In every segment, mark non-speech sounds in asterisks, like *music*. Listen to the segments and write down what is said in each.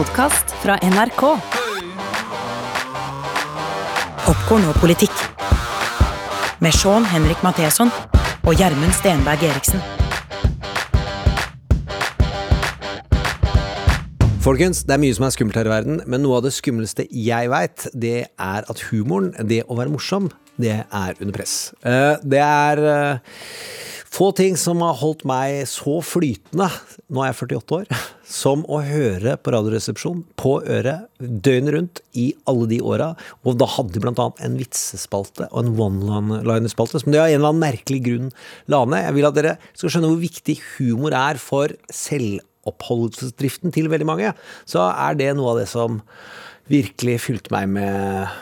podkast fra NRK. Popkorn og politikk. Med Sean Henrik Matheson og Gjermund Stenberg Eriksen. Folkens, det er mye som er skummelt her i verden, men noe av det skumleste jeg veit, det er at humoren, det å være morsom, det er under press. Eh, Det er eh, få ting som har holdt meg så flytende, nå er jeg 48 år, som å høre på Radioresepsjonen på øret døgnet rundt i alle de åra. Og da hadde de annet en vitsespalte og en one-liner-spalte som de av en eller annen merkelig grunn la ned. Jeg vil at dere skal skjønne hvor viktig humor er for selvoppholdelsesdriften til veldig mange. Så er det noe av det som virkelig fylte meg med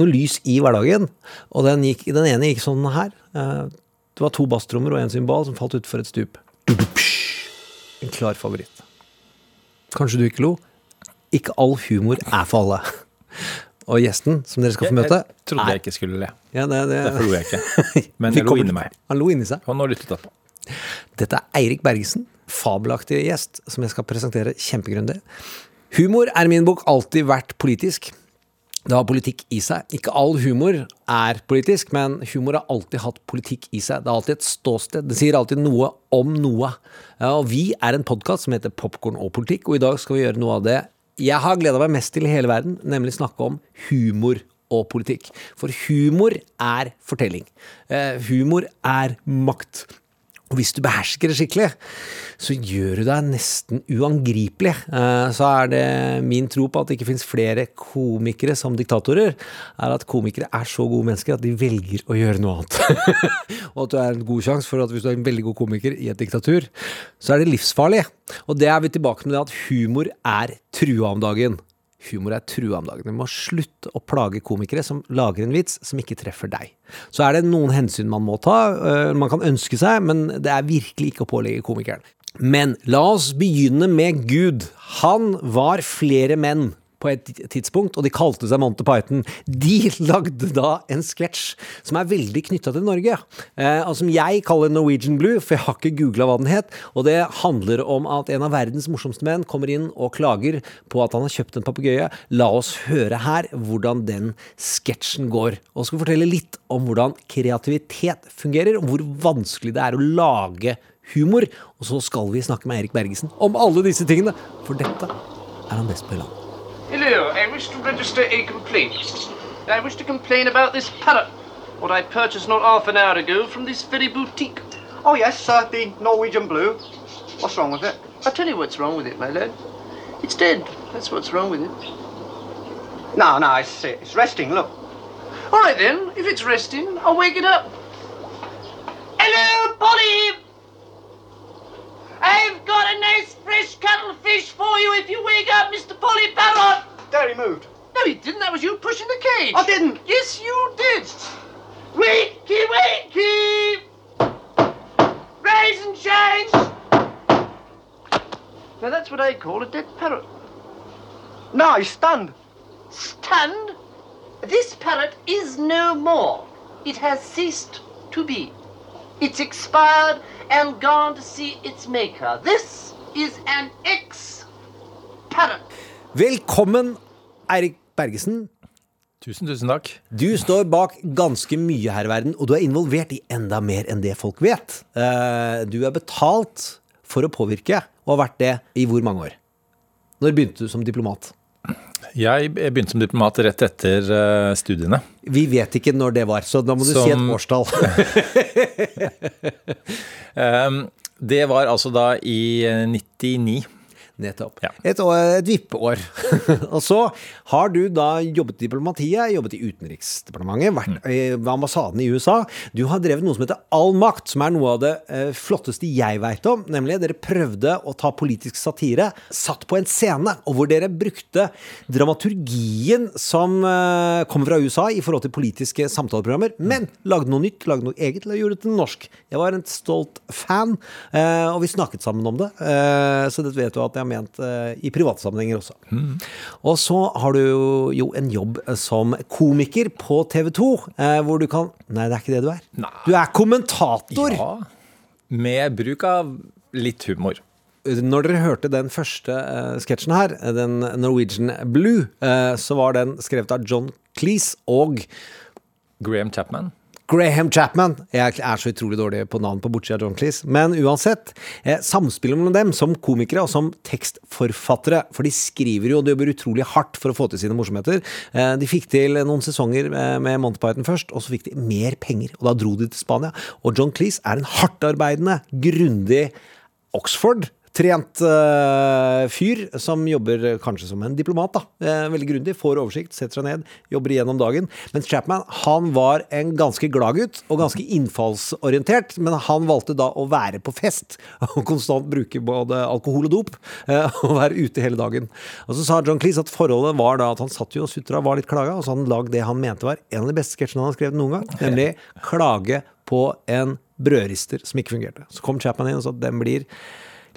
noe lys i hverdagen. Og den, gikk, den ene gikk sånn her. Det var to basstrommer og en cymbal som falt utfor et stup. En klar favoritt. Kanskje du ikke lo? Ikke all humor er for alle. Og gjesten som dere skal få møte Jeg trodde jeg ikke skulle le. ja, det, det, Derfor lo jeg ikke. *laughs* Men jeg lo inni meg. Han lo inni seg. Og nå lyttet jeg på. Dette er Eirik Bergesen, fabelaktig gjest, som jeg skal presentere kjempegrundig. Humor er i min bok alltid vært politisk. Det har politikk i seg. Ikke all humor er politisk, men humor har alltid hatt politikk i seg. Det er alltid et ståsted. Det sier alltid noe om noe. Og vi er en podkast som heter Popkorn og politikk, og i dag skal vi gjøre noe av det jeg har gleda meg mest til i hele verden, nemlig snakke om humor og politikk. For humor er fortelling. Eh, humor er makt. Og hvis du behersker det skikkelig, så gjør du deg nesten uangripelig. Eh, Så er det min tro på at det ikke finnes flere komikere som diktatorer, er at komikere er så gode mennesker at de velger å gjøre noe annet. *laughs* Og at du er en god sjanse for at hvis du er en veldig god komiker i et diktatur, så er det livsfarlig. Og det er vi tilbake med det at humor er trua om dagen. Humor er trua om dagen. Vi må slutte å plage komikere som lager en vits som ikke treffer deg. Så er det noen hensyn man må ta. øh, Man kan ønske seg, men det er virkelig ikke å pålegge komikeren. Men la oss begynne med Gud. Han var flere menn på et tidspunkt, og de kalte seg Monty Python. De *laughs* lagde da en sketsj som er veldig knytta til Norge, eh, og som jeg kaller Norwegian Blue, for jeg har ikke googla hva den het. Og det handler om at en av verdens morsomste menn kommer inn og klager på at han har kjøpt en papegøye. La oss høre her hvordan den sketsjen går. Og skal fortelle litt om hvordan kreativitet fungerer, og hvor vanskelig det er å lage humor. Og så skal vi snakke med Erik Bergesen om alle disse tingene, for dette er han best på i landet. Hello, I wish to register a complaint. I wish to complain about this parrot, what I purchased not half an hour ago from this very boutique. Oh yes, sir, the Norwegian blue. What's wrong with it? I'll tell you what's wrong with it, my lad. It's dead. That's what's wrong with it. No, no, it's it's resting. Look. All right then, if it's resting, I'll wake it up. Hello, Polly! I've got a nice fresh cuttlefish for you if you wake up Mr. Polly Parrot! There he moved. No, he didn't. That was you pushing the cage. I didn't. Yes, you did. Wakey, wakey! Rise and shine! Now that's what I call a dead parrot. No, he's stunned. Stunned? This parrot is no more. It has ceased to be. It's expired and gone to see its maker. This is an ex-parrot. Velkommen, Eirik Bergesen. Tusen, tusen takk. Du står bak ganske mye her i verden, og du er involvert i enda mer enn det folk vet. Eh, Du er betalt for å påvirke, og har vært det i hvor mange år? Når begynte du som diplomat? Jeg begynte som diplomat rett etter eh, studiene. Vi vet ikke når det var, så da må du si et Som- årstall. Um, *laughs* det var altså da i eh, 99. Nettopp. Ja. Et, år, et vippeår. *laughs* og så har du da jobbet i diplomatiet, jobbet i Utenriksdepartementet, vært Mm. ved ambassaden i USA. Du har drevet noe som heter All makt, som er noe av det eh, flotteste jeg veit om. Nemlig dere prøvde å ta politisk satire, satt på en scene, og hvor dere brukte dramaturgien som eh, kommer fra USA i forhold til politiske samtaleprogrammer, men lagde noe nytt, lagde noe eget, eller gjorde det til norsk. Jeg var en stolt fan, eh, og vi snakket sammen om det, så det vet du at jeg ment eh, i private sammenhenger også. Og så har du jo en jobb som komiker på TV 2, eh, hvor du kan Nei, det er ikke det du er. Nei. Du er kommentator! Ja, med bruk av litt humor. Når dere hørte den første uh, sketsjen her, eh, den Norwegian Blue, uh, så var den skrevet av John Cleese og Graham Chapman. Graham Chapman. Jeg er så utrolig dårlig på navn på bortsida av John Cleese. Men uansett, eh, samspillet mellom dem som komikere og som tekstforfattere, for de skriver jo og de jobber utrolig hardt for å få til sine morsomheter. Eh, de fikk til noen sesonger eh, med Monty Python først, og så fikk de mer penger, og da dro de til Spania. Og John Cleese er en hardtarbeidende, grundig Oxford Trent uh, fyr som jobber kanskje som en diplomat. da Eh, Veldig grundig, får oversikt, setter seg ned, jobber igjennom dagen. Mens Chapman han var en ganske glad gutt og ganske innfallsorientert. Men han valgte da å være på fest og konstant bruke både alkohol og dop. eh, Og være ute hele dagen. Og så sa John Cleese at forholdet var da at han satt jo og sutra, var litt klaga, og så han lagd det han mente var en av de beste sketsjene han har skrevet noen gang. Nemlig klage på en brødrister som ikke fungerte. Så kom Chapman inn og sa at den blir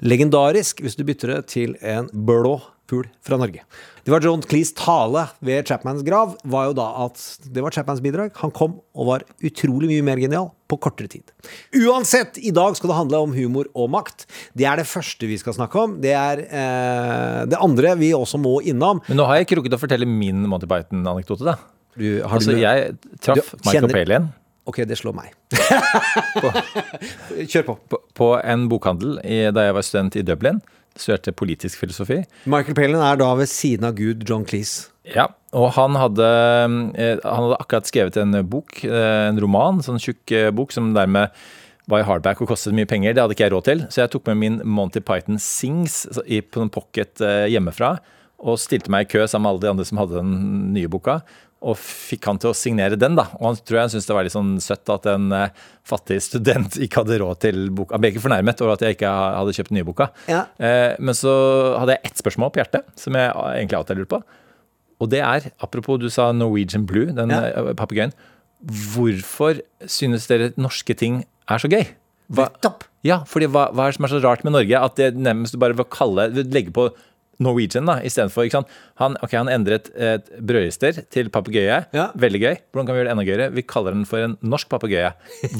legendarisk hvis du bytter det til en blå fugl fra Norge. Det var John Cleese tale ved Chapmans grav, var jo da at det var Chapmans bidrag. Han kom og var utrolig mye mer genial på kortere tid. Uansett, i dag skal det handle om humor og makt. Det er det første vi skal snakke om. Det er eh, det andre vi også må innom. Men nå har jeg ikke rukket å fortelle min Monty Python-anekdote, da. Du, har Altså, du jeg traff Du Michael Palin Ok, det slår meg. *laughs* Kjør på. på, på en bokhandel i, da jeg var student i Dublin. Studerte politisk filosofi. Michael Palin er da ved siden av Gud John Cleese. Ja, og han hadde, eh, han hadde akkurat skrevet en bok, eh, en roman, sånn tjukk eh, bok, som dermed var i hardback og kostet mye penger. Det hadde ikke jeg råd til, så jeg tok med min Monty Python Sings i, på en pocket hjemmefra, og stilte meg i kø sammen med alle de andre som hadde den nye boka, og fikk han til å signere den, da. Og han tror jeg syntes det var litt sånn søtt at en uh, fattig student *laughs* ikke hadde råd til boka. Han ble ikke fornærmet over at jeg ikke hadde kjøpt den nye boka. Ja. Uh, men så hadde jeg ett spørsmål på hjertet, som jeg egentlig alltid har lurt på. Og det er, apropos du sa Norwegian Blue, den Ja. papegøyen. Hvorfor synes dere norske ting er så gøy? Hva, ja, fordi hva, hva er det som er så rart med Norge? At det nærmest du bare vil kalle legge på Norwegian da, istedenfor. Han, okay, han endret et brødrister til papegøye. Ja. Veldig gøy. Hvordan kan vi gjøre det enda gøyere? Vi kaller den for en norsk papegøye.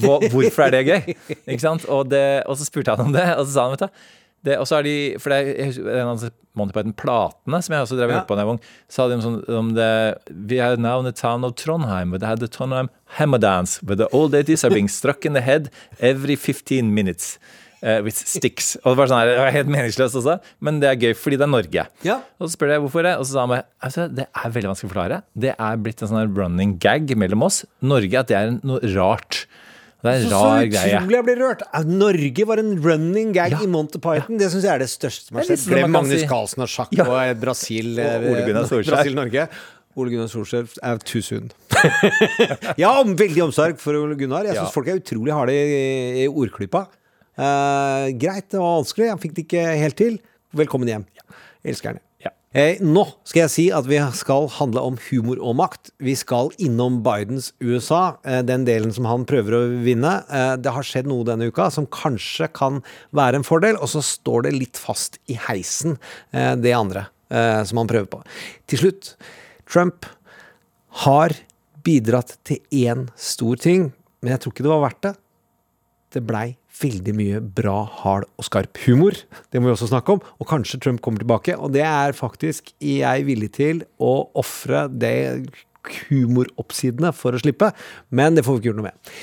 Hvor, hvorfor er det gøy? Ikke sant? Og, det, og så spurte han om det, og så sa han, vet du det, og så er de, for det er en av Monty Python-platene som jeg også drev og Ja. hørte på da jeg var ung, sa de om, sånn, om det We are now in the town of Trondheim, where they had the Trondheim Hammer Dance, where the old ladies are being *laughs* struck in the head every 15 minutes. Eh, with sticks. Og det var sånn her, det var helt meningsløst også, men det er gøy fordi det er Norge. Ja. Og så spør jeg hvorfor det, og så sa han bare altså, det er veldig vanskelig å forklare. Det er blitt en sånn her running gag mellom oss. Norge, at det er noe rart. Det er en Så, så rar greie. utrolig jeg blir rørt. Norge var en running gag Ja. i Monty Python. Det syns jeg er det største som har skjedd. Glem Magnus si- Carlsen og sjakk Ja. og eh, Brasil. eh, Og Ole Gunnar Solskjær. Brasil-Norge. Ole Gunnar Solskjær er too soon. *laughs* ja, har veldig omsorg for Ole Gunnar. Jeg syns Ja. folk er utrolig harde i, i ordklypa. Eh, greit, det var vanskelig. Han fikk det ikke helt til. Velkommen hjem. Elsker han. Ja. Eh, nå skal jeg si at vi skal handle om humor og makt. Vi skal innom Bidens USA, eh, den delen som han prøver å vinne. Eh, det har skjedd noe denne uka som kanskje kan være en fordel, og så står det litt fast i heisen, eh, det andre eh, som han prøver på. Til slutt, Trump har bidratt til én stor ting, men jeg tror ikke det var verdt det det blei veldig mye bra, hard og skarp humor. Det må vi også snakke om. Og kanskje Trump kommer tilbake. Og det er faktisk jeg villig til å ofre det humoroppsidene for å slippe. Men det får vi ikke gjort noe med.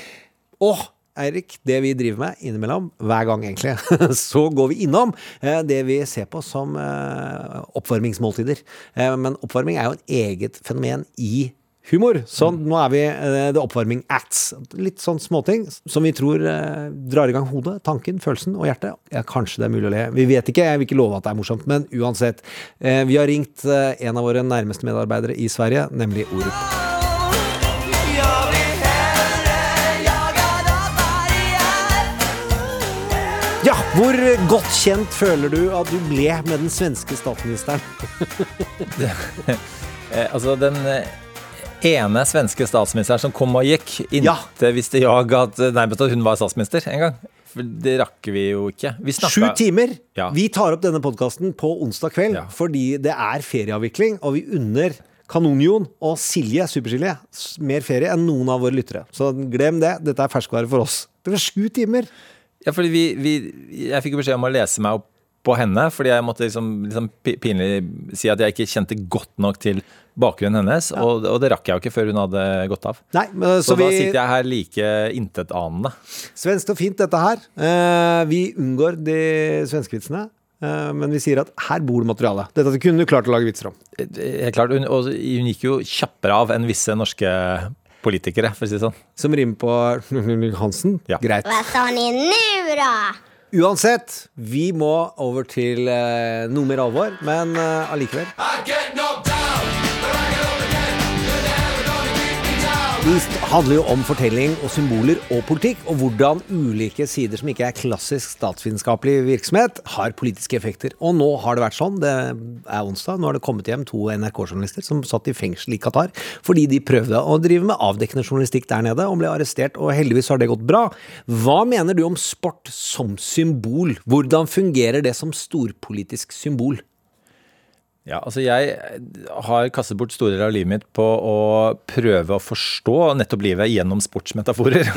Og Eirik, det vi driver med innimellom, hver gang egentlig, *laughs* så går vi innom eh, det vi ser på som eh, oppvarmingsmåltider. Eh, Men oppvarming er jo et eget fenomen i humor. Så nå er vi det the oppvarming acts. Litt sånn småting som vi tror eh, drar i gang hodet, tanken, følelsen og hjertet. Ja, kanskje det er mulig å le. Vi vet ikke, jeg vil ikke love at det er morsomt, men uansett. Eh, Vi har ringt eh, en av våre nærmeste medarbeidere i Sverige, nemlig Orup. Ja, hvor godt kjent føler du at du ble med den svenske statsministeren? *laughs* Eh, altså, den eh, ene svenske statsministeren som kom og gikk, Ja. visste jeg at, nærmest at hun var statsminister en gang. For det rakk vi jo ikke. Vi Sju timer! Ja. Vi tar opp denne podkasten på onsdag kveld Ja. fordi det er ferieavvikling, og vi unner Kanonjon og Silje, Supersilje, mer ferie enn noen av våre lyttere. Så glem det. Dette er ferskvare for oss. Det var sju timer! Ja, fordi vi, vi, jeg fikk jo beskjed om å lese meg opp på henne, fordi jeg måtte liksom, liksom pinlig si at jeg ikke kjente godt nok til bakgrunnen hennes, og, og det rakk jeg jo ikke før hun hadde gått av. Nei, men, Så, så, da sitter jeg her like intetanende. Svensk og fint, dette her. Eh, vi unngår de svenskevitsene. eh, men vi sier at her bor det materiale. Dette kunne du klart å lage vitser om. Helt klart, hun, og hun gikk jo kjappere av enn visse norske politikere, for å si det sånn. Som rimer på Hansen. Ja. Greit. Hva sa ni nå, da? Uansett, vi må over til eh, noe mer alvor, men eh, allikevel. Det handler jo om fortelling og symboler og politikk, og hvordan ulike sider som ikke er klassisk statsvitenskapelig virksomhet, har politiske effekter. Og nå har det vært sånn. Det er onsdag. Nå har det kommet hjem to NRK-journalister som satt i fengsel i Qatar fordi de prøvde å drive med avdekkende journalistikk der nede, og ble arrestert, og heldigvis har det gått bra. Hva mener du om sport som symbol? Hvordan fungerer det som storpolitisk symbol? Ja, altså jeg har kastet bort store deler av livet mitt på å prøve å forstå nettopp livet gjennom sportsmetaforer.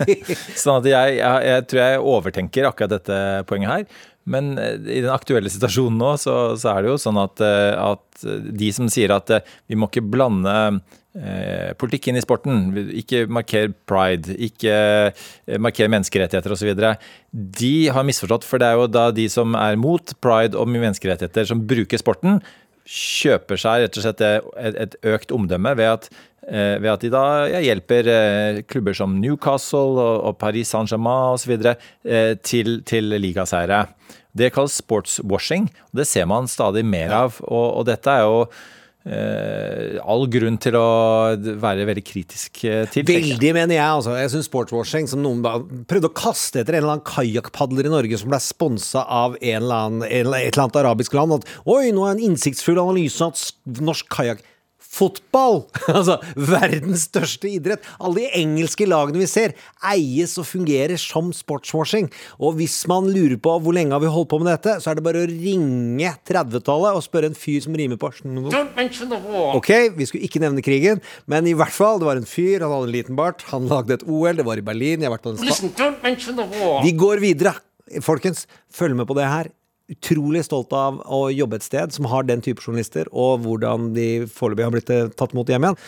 *laughs* sånn at jeg, jeg, jeg tror jeg overtenker akkurat dette poenget her. Men eh, i den aktuelle situasjonen nå, så, så er det jo sånn at, eh, at de som sier at eh, vi må ikke blande eh, politikk inn i sporten, ikke marker pride, ikke eh, marker menneskerettigheter osv., de har misforstått. For det er jo da de som er mot pride og menneskerettigheter, som bruker sporten, kjøper seg rett og slett et, et økt omdømme ved at, eh, ved at de da ja, hjelper eh, klubber som Newcastle og, og Paris Saint-Germain osv. Eh, til, til ligaseiere. Det kalles sportswashing, og det ser man stadig mer av. Og, og dette er jo all grunn til å være veldig kritisk eh, til. Veldig, mener jeg. altså. Jeg syns sportswashing, som noen prøvde å kaste etter en eller annen kajakkpadler i Norge som ble sponsa av en eller annen, et eller annet arabisk land, at oi, nå er en innsiktsfull analyse av norsk kajakk. Fotball! *laughs* Altså verdens største idrett. Alle de engelske lagene vi ser, eies og fungerer som sportswashing. Og hvis man lurer på hvor lenge har vi holdt på med dette, så er det bare å ringe 30-tallet og spørre en fyr som rimer på. Ok, vi skulle ikke nevne krigen, men i hvert fall, det var en fyr, han hadde en liten bart, han lagde et OL, det var i Berlin, jeg har vært på the war. Vi går videre, folkens. Følg med på det her. Utrolig stolt av å jobbe et sted som har den type journalister, og hvordan de foreløpig har blitt eh, tatt imot hjem igjen.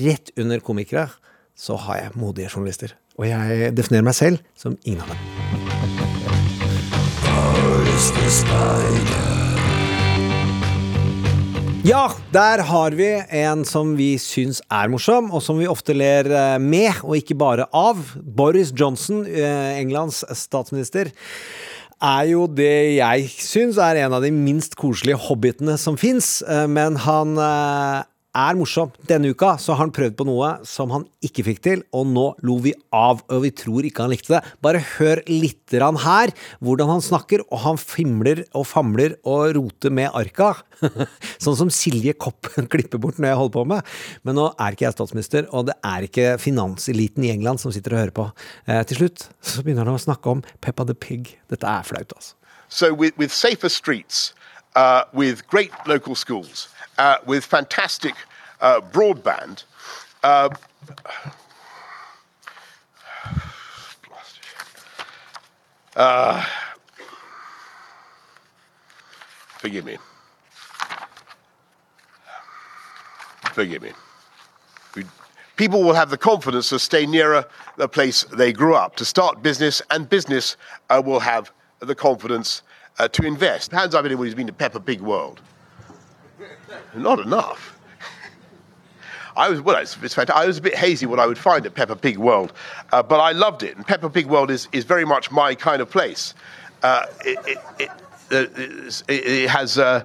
Rett under komikere så har jeg modige journalister. Og jeg definerer meg selv som ingen av dem. Ja, der har vi en som vi syns er morsom, og som vi ofte ler eh, med, og ikke bare av. Boris Johnson, eh, Englands statsminister, er jo det jeg syns er en av de minst koselige hobbitene som fins, men han eh, er morsom. Denne uka så har han prøvd på noe som han ikke fikk til, og nå lo vi av, og vi tror ikke han likte det. Bare hør litt grann her hvordan han snakker, og han fimler og famler og roter med arka. *laughs* sånn som Silje Kopp *laughs* klipper bort når jeg holder på med. Men nå er ikke jeg statsminister, og det er ikke finanseliten i England som sitter og hører på. Eh, til slutt så begynner han å snakke om Peppa the Pig. Dette er flaut, altså. So, with, with safer streets, uh, with great local schools, uh, with fantastic uh, broadband, uh, *sighs* forgive me. Forgive me. People will have the confidence to stay nearer the place they grew up, to start business, and business uh, will have the confidence uh, to invest. Hands up who's been to Peppa Pig World. Not enough. I was well. It's, it's fantastic. I was a bit hazy what I would find at Peppa Pig World, uh, but I loved it. And Peppa Pig World is, is very much my kind of place. Uh, it, it, it, uh, it, it has uh,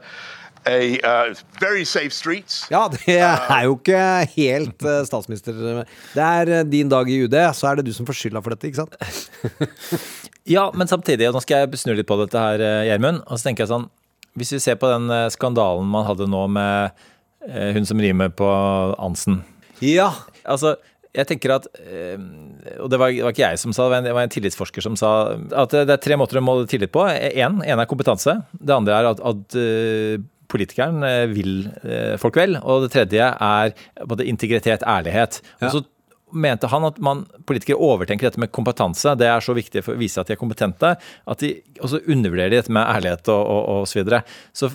a uh, very safe streets. Ja, det er jo ikke helt uh, statsminister. Det er eh, din dag i UD, så er det du som får skylda for dette, ikke sant? *laughs* Ja, men samtidig, og nå skal jeg snu litt på dette her, eh, Gjermund. Og så tenker jeg sånn, hvis vi ser på den eh, skandalen man hadde nå med eh, hun som rimer på Ansen. Ja. Altså, jeg tenker at eh, Og det var, det var ikke jeg som sa det, var en- det var en tillitsforsker som sa at det er tre måter å måle tillit på. En er kompetanse. Det andre er at, at politikeren vil folk vel. Og det tredje er både integritet, ærlighet. Og så mente han at man, politikere overtenker dette med kompetanse. Det er så viktig for å vise at de er kompetente. At de også undervurderer dette med ærlighet og, og, så videre. Så,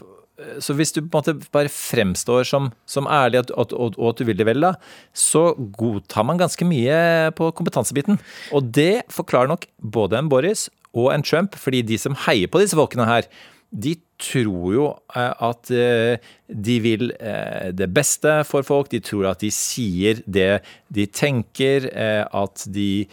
så hvis du på en måte bare fremstår som, som ærlig og, og at du vil det vel, da, så godtar man ganske mye på kompetansebiten. Og det forklarer nok både en Boris og en Trump, fordi de som heier på disse folkene her, de tror jo eh, at eh, de vil eh, det beste for folk. De tror at de sier det de tenker, at de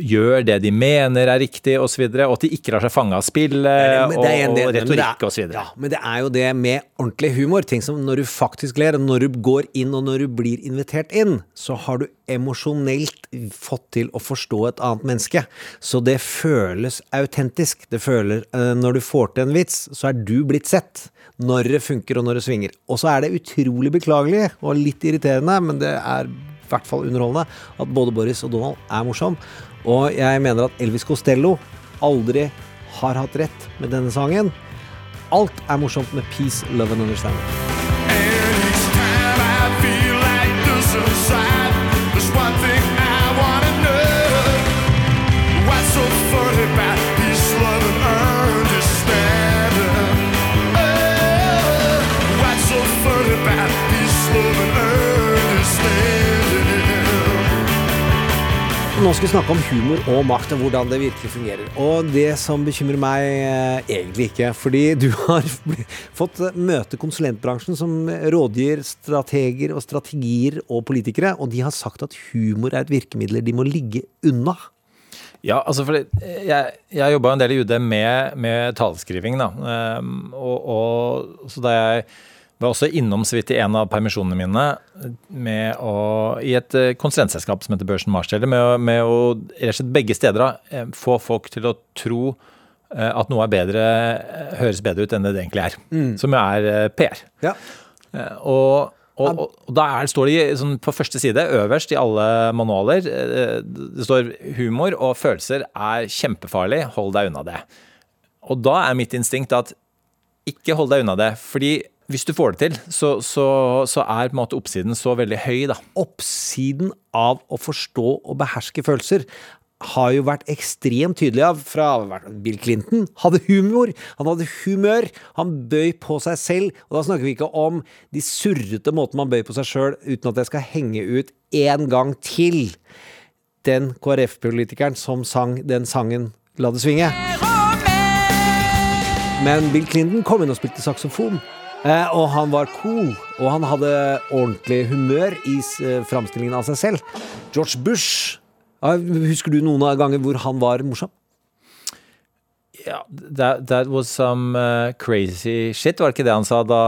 gjør det de mener er riktig osv., og, og at de ikke lar seg fange av spillet og, og retorikk osv. Ja, men det er jo det med ordentlig humor. Ting som når du faktisk ler, når du går inn og når du blir invitert inn, så har du emosjonelt fått til å forstå et annet menneske. Så det føles autentisk. Det føler uh, Når du får til en vits, så er du blitt sett. Når det funker og når det svinger. Og så er det utrolig beklagelig og litt irriterende, men det er i hvert fall underholdende, at både Boris og Donald er morsom. Og jeg mener at Elvis Costello aldri har hatt rett med denne sangen. Alt er morsomt med Peace, Love and Understanding. Nå skal vi snakke om humor og makt, og hvordan det virkelig fungerer. Og det som bekymrer meg eh, egentlig ikke, fordi du har *laughs* fått møte konsulentbransjen som rådgir strateger og strategier og politikere, og de har sagt at humor er et virkemiddel de må ligge unna. Ja, altså for jeg, jeg jobba en del i UD med, med taleskriving, da. Um, og, og, så da jeg var også innom så vidt i en av permisjonene mine å, i et eh, konsulentselskap som heter Børsen Marsteller, med, å, med å rett og slett begge steder eh, få folk til å tro eh, at noe er bedre, høres bedre ut enn det det egentlig er. Mm. Som er PR. Ja. Og, og, og, da er, står det sånn, på første side, øverst i alle manualer, det står humor og følelser er kjempefarlig, hold deg unna det. Og da er mitt instinkt at ikke hold deg unna det. fordi hvis du får det til, så, så, så, er på en måte oppsiden så veldig høy, da. Oppsiden av å forstå og beherske følelser har jo vært ekstremt tydelig av fra Bill Clinton. Hadde humor, han hadde humør, han bøy på seg selv. Og da snakker vi ikke om de surrete måtene man bøy på seg sjøl, uten at jeg skal henge ut en gang til den KrF-politikeren som sang den sangen La det svinge. Men Bill Clinton kom inn og spilte saksofon. Eh, og han var cool, og han hadde ordentlig humør i eh, framstillingen av seg selv. George Bush Husker du noen av ganger hvor han var morsom? Ja, that, that, was some uh, crazy shit, var det ikke det han sa da?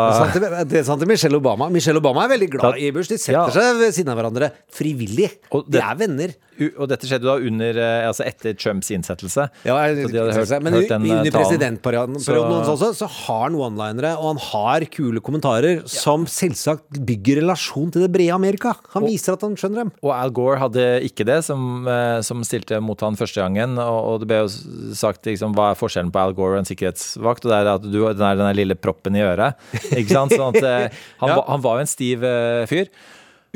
Det sa han til Michelle Obama. Michelle Obama er veldig glad i Bush. De setter ja. seg ved siden av hverandre frivillig. Det, de er venner. Og dette skjedde da under, eh, altså etter Trumps innsettelse. Ja, jeg, hørt, men hørt den, under eh, presidentperioden så, også, så har han one-linere, og han har kule kommentarer ja. som selvsagt bygger relasjon til det brede Amerika. Han og, viser at han skjønner dem. Og Al Gore hadde ikke det, som, eh, som stilte mot han første gangen. Og, og det ble jo sagt liksom, hva er forskjellen på Al Gore og en sikkerhetsvakt? Og det er at du den er den lille proppen i øret. Ikke sant? Sånn at, *laughs* han, ja. han var jo en stiv fyr.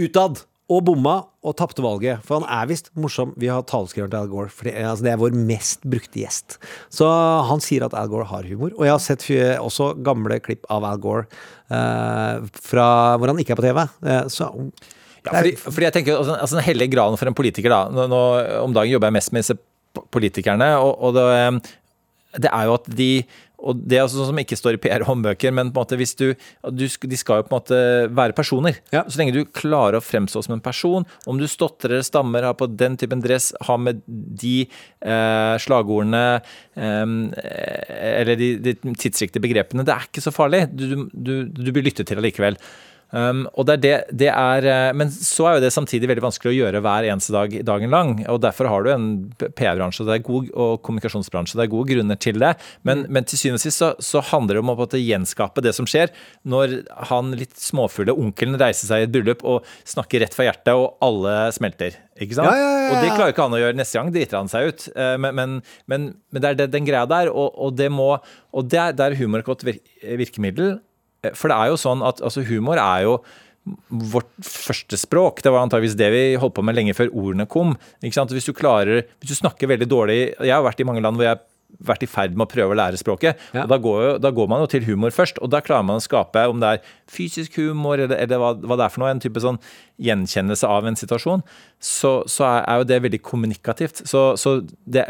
Utad og bomma og tapte valget. For han er visst morsom. Vi har taleskriveren til Al Gore. For det, altså, det, er vår mest brukte gjest. Så han sier at Al Gore har humor. Og jeg har sett også gamle klipp av Al Gore eh, fra hvor han ikke er på TV. Eh, så ja, fordi, fordi, jeg tenker, altså, altså Den hellige graden for en politiker da, nå, nå, Om dagen jobber jeg mest med disse politikerne. og, og det, det er jo at de og Det er sånn som ikke står i PR-håndbøker, men på en måte hvis du, du, de skal jo på en måte være personer. Ja. Så lenge du klarer å fremstå som en person, om du stotrer eller stammer, har på den typen dress, har med de eh, slagordene eh, eller de, de tidsriktige begrepene, det er ikke så farlig. Du, du, du blir lyttet til allikevel. Um, og det er det, det er, eh, men så er jo det samtidig veldig vanskelig å gjøre hver eneste dag dagen lang. og Derfor har du en PR-bransje og kommunikasjonsbransje. Det er gode grunner til det. Men, mm. men til syvende og sist så, så, handler det om å gjenskape det som skjer når han litt småfulle onkelen reiser seg i et bryllup og snakker rett fra hjertet, og alle smelter. Ikke sant? Ja, ja, ja, og det klarer ikke han å gjøre. Neste gang driter han seg ut. Eh, men, men, men, men det er den greia der, og, og, det må, og det er, det er humor et godt virkemiddel. Eh, for det er jo sånn at altså, humor er jo vårt første språk. Det var antageligvis det vi holdt på med lenge før ordene kom. Hvis du klarer, hvis du snakker veldig dårlig Jeg har vært i mange land hvor jeg har vært i ferd med å prøve å lære språket. Ja. og da går, da går man jo til humor først, og da klarer man å skape, om det er fysisk humor eller, eller hva, hva det er for noe, en type sånn gjenkjennelse av en situasjon, så, så er, er jo det veldig kommunikativt. Så, så det,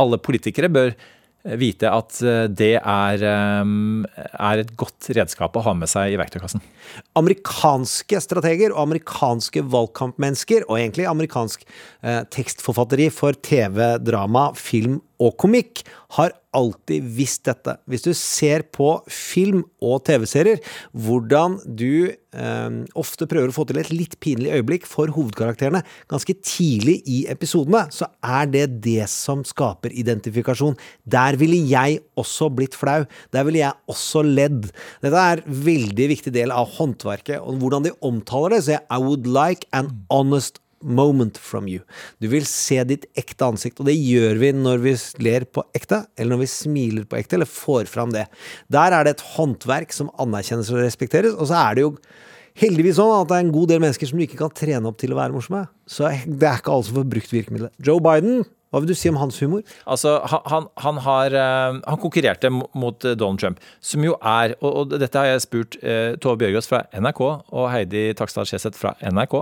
alle politikere bør vite at eh, det er, eh, er et godt redskap å ha med seg i verktøykassen. Amerikanske strateger og amerikanske valgkampmennesker, og egentlig amerikansk eh, tekstforfatteri for TV, drama, film og komikk, har alltid visst dette. Hvis du ser på film og TV-serier, hvordan du eh, ofte prøver å få til et litt pinlig øyeblikk for hovedkarakterene ganske tidlig i episodene, så er det det som skaper identifikasjon. Der ville jeg også blitt flau. Der ville jeg også ledd. Dette er en veldig viktig del av håndverket, og hvordan de omtaler det. Så jeg I would like an honest moment from you. Du vil se ditt ekte ansikt, og det gjør vi når vi ler på ekte, eller når vi smiler på ekte, eller får fram det. Der er det et håndverk som anerkjennes og respekteres, og så er det jo heldigvis sånn at det er en god del mennesker som du ikke kan trene opp til å være morsomme. Så det er ikke alle som får brukt virkemidlet. Joe Biden, hva vil du si om hans humor? Altså, han, han, har eh, Han konkurrerte mot eh, Donald Trump, som jo er Og, og dette har jeg spurt eh, Tove Bjørgaas fra NRK og Heidi Takstad Skjeseth fra NRK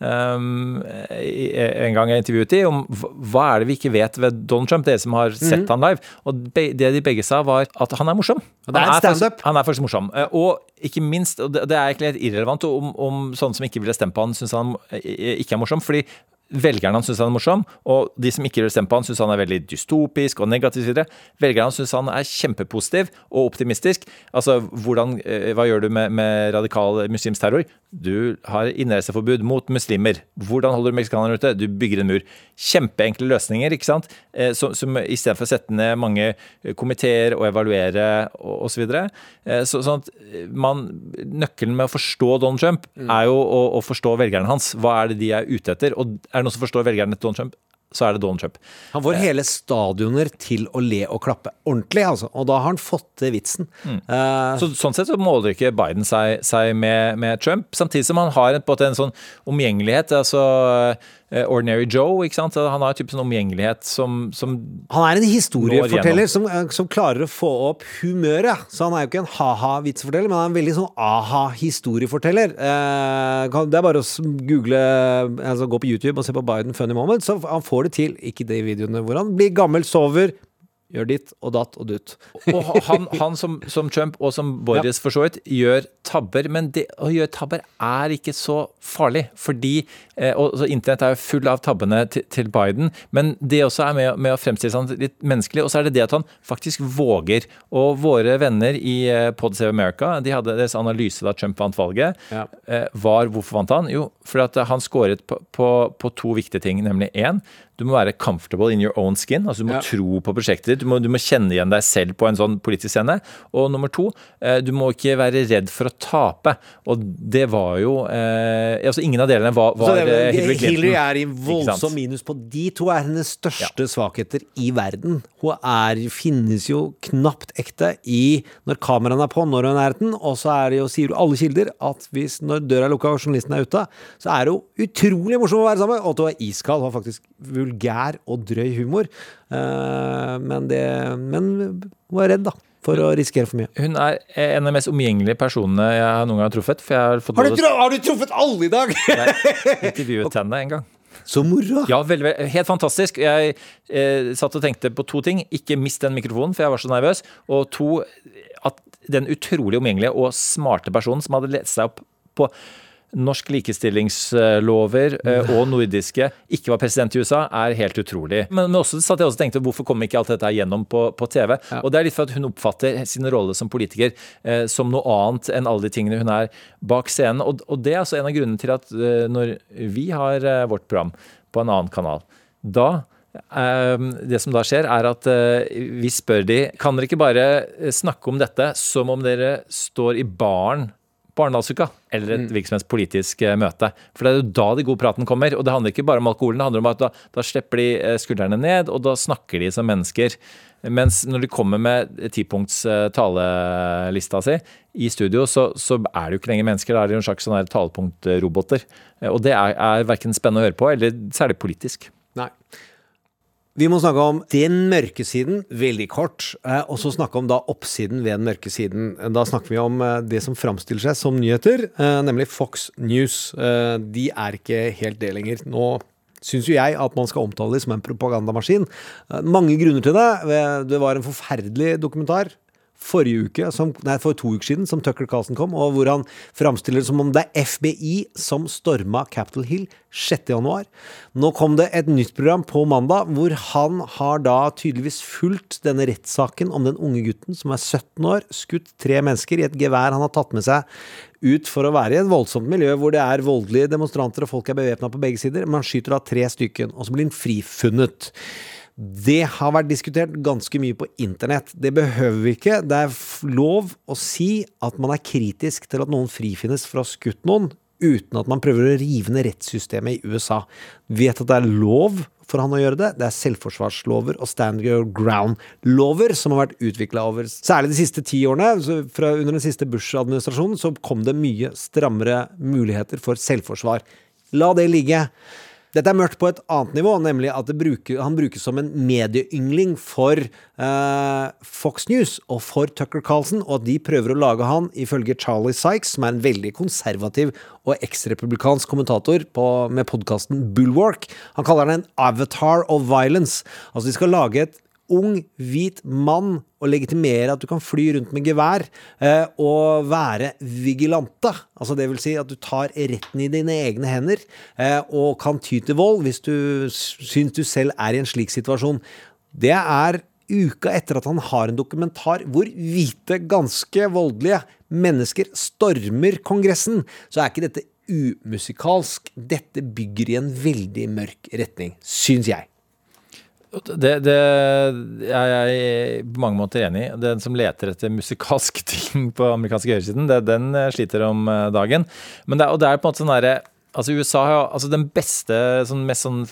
um, en gang jeg intervjuet de om hva- er det vi ikke vet ved Donald Trump, dere som har sett han live. Og det de begge sa, var at han er morsom. Det er Han en standup. Han er faktisk morsom. Og ikke minst, og det er egentlig helt irrelevant om, om sånne som ikke ville stemt på han, syns han ikke er morsom. fordi Velgerne hans syns han er morsom, og de som ikke vil stemme på han, syns han er veldig dystopisk og negativ. videre. Velgerne hans syns han er kjempepositiv og optimistisk. Altså, hvordan, eh, Hva gjør du med, med radikal muslimsk terror? Du har innreiseforbud mot muslimer. Hvordan holder du meksikanerne ute? Du bygger en mur. Kjempeenkle løsninger, ikke sant? Eh, Som, som istedenfor å sette ned mange eh, komiteer og evaluere osv. Så, videre. Så, sånn at man, nøkkelen med å forstå Donald Trump er jo å, å forstå velgerne hans. Hva er det de er ute etter? Og er det noen som forstår velgerne til Donald Trump, så er det Donald Trump. Han får hele stadioner til å le og klappe ordentlig, altså. Og da har han fått til vitsen. Eh, Så, sånn sett så måler ikke Biden seg, seg med, med Trump, samtidig som han har en, på en, sånn omgjengelighet. altså eh, Ordinary Joe, ikke sant. Han har en sånn omgjengelighet som, som Han er en historieforteller som, eh, som klarer å få opp humøret. Så han er jo ikke en ha-ha-vitsforteller, men han er en veldig sånn aha-historieforteller. Eh, det er bare å google altså Gå på YouTube og se på Biden Funny Moment, så han får det til. Ikke de videoene hvor han blir gammel, sover, gjør ditt og datt og dutt. Og han, han som, som Trump, og som Boris for så vidt, gjør tabber. Men det å gjøre tabber er ikke så farlig. Fordi eh, og, Internett er jo full av tabbene til, til Biden. Men det også er med, med å fremstille seg litt menneskelig. Og så er det det at han faktisk våger. Og våre venner i eh, Pod Save America de hadde deres analyse da Trump vant valget. Ja. Eh, var hvorfor vant han? Jo, fordi han skåret på, på, på to viktige ting. Nemlig én, du må være comfortable in your own skin. altså Du må Ja. tro på prosjektet ditt. Du må, du må kjenne igjen deg selv på en sånn politisk scene. Og nummer to, eh, du må ikke være redd for å tape. Og det var jo eh, altså Ingen av delene var, var det, eh, Hillary Clinton. Hillary er i voldsom minus på de to er hennes største svakheter i verden. Hun er, finnes jo knapt ekte i når kameraene er på, når hun er den, og så er det jo, sier alle kilder at hvis når døra er lukka og journalisten er ute, så er det jo utrolig morsom å være sammen og at hun er iskald, har faktisk vulgær og drøy humor. Eh, men det Men hun er redd, da, for å risikere for mye. Hun er en av de mest omgjengelige personene jeg har noen gang truffet. For jeg har fått Har du, har du truffet alle i dag?! jeg intervjuet *laughs* henne en gang. Så moro! Ja, veldig, veldig, helt fantastisk. Jeg eh, satt og tenkte på to ting. Ikke mist den mikrofonen, for jeg var så nervøs. Og to, at den utrolig omgjengelige og smarte personen som hadde lest seg opp på norsk likestillingslover eh, og nordiske, ikke var president i USA, er helt utrolig. Men, men også satt jeg også og tenkte hvorfor kom ikke alt dette gjennom på, på TV? Og det er litt for at hun oppfatter sin rolle som politiker eh, som noe annet enn alle de tingene hun er bak scenen. Og, og det er altså en av grunnene til at eh, når vi har eh, vårt program på en annen kanal, da eh, det som da skjer, er at eh, vi spør de Kan dere ikke bare snakke om dette som om dere står i baren Arendalsuka eller et hvilket som helst politisk eh, møte. For det er jo da de gode praten kommer. Og det handler ikke bare om alkoholen, det handler om at da, da slipper de eh, skuldrene ned, og da snakker de som mennesker. Mens når de kommer med tipunkts eh, talelista si i studio, så, så er det jo ikke lenger mennesker, da er det jo en slags sånn talepunktroboter. Og det er, er verken spennende å høre på eller særlig politisk. Vi må snakke om den mørke siden, veldig kort, eh, og så snakke om da oppsiden ved den mørke siden. Da snakker vi om eh, det som framstiller seg som nyheter, eh, nemlig Fox News. De er ikke helt det lenger. Nå syns jo jeg at man skal omtale dem som en propagandamaskin. Mange grunner til det. Det var en forferdelig dokumentar forrige uke, som, nei, for to uker siden, som Tucker Carlsen kom, og hvor han framstiller det som om det er FBI som storma Capitol Hill 6. januar. Nå kom det et nytt program på mandag, hvor han har da tydeligvis fulgt denne rettssaken om den unge gutten som er 17 år, skutt tre mennesker i et gevær han har tatt med seg ut for å være i et voldsomt miljø hvor det er voldelige demonstranter og folk er bevæpna på begge sider, men han skyter da tre stykken, og så blir han frifunnet. Det har vært diskutert ganske mye på internett. Det behøver vi ikke. Det er lov å si at man er kritisk til at noen frifinnes for å ha skutt noen, uten at man prøver å rive ned rettssystemet i USA. Vet at det er lov for han å gjøre det. Det er selvforsvarslover og stand your ground-lover som har vært utvikla over særlig de siste ti årene. Fra under den siste Bush-administrasjonen så kom det mye strammere muligheter for selvforsvar. La det ligge. Dette er mørkt på et annet nivå, nemlig at bruker, han brukes som en medieyngling for eh, Fox News og for Tucker Carlson, og at de prøver å lage han, ifølge Charlie Sykes, som er en veldig konservativ og eksrepublikansk kommentator på, med podkasten Bulwark. Han kaller den en avatar of violence. Altså, de skal lage et ung, hvit mann og legitimere at du kan fly rundt med gevær eh, og være vigilante. Altså det vil si at du tar retten i dine egne hender eh, og kan ty til vold hvis du syns du selv er i en slik situasjon. Det er uka etter at han har en dokumentar hvor hvite, ganske voldelige mennesker stormer Kongressen. Så er ikke dette umusikalsk. Dette bygger i en veldig mørk retning, syns jeg. Det, det er jeg på mange måter enig i. Den som leter etter musikalske *laughs* ting på amerikanske høyresiden, det, den eh, sliter om eh, dagen. Men det, og det er på en måte sånn derre Altså, USA har altså den beste, sånn mest sånn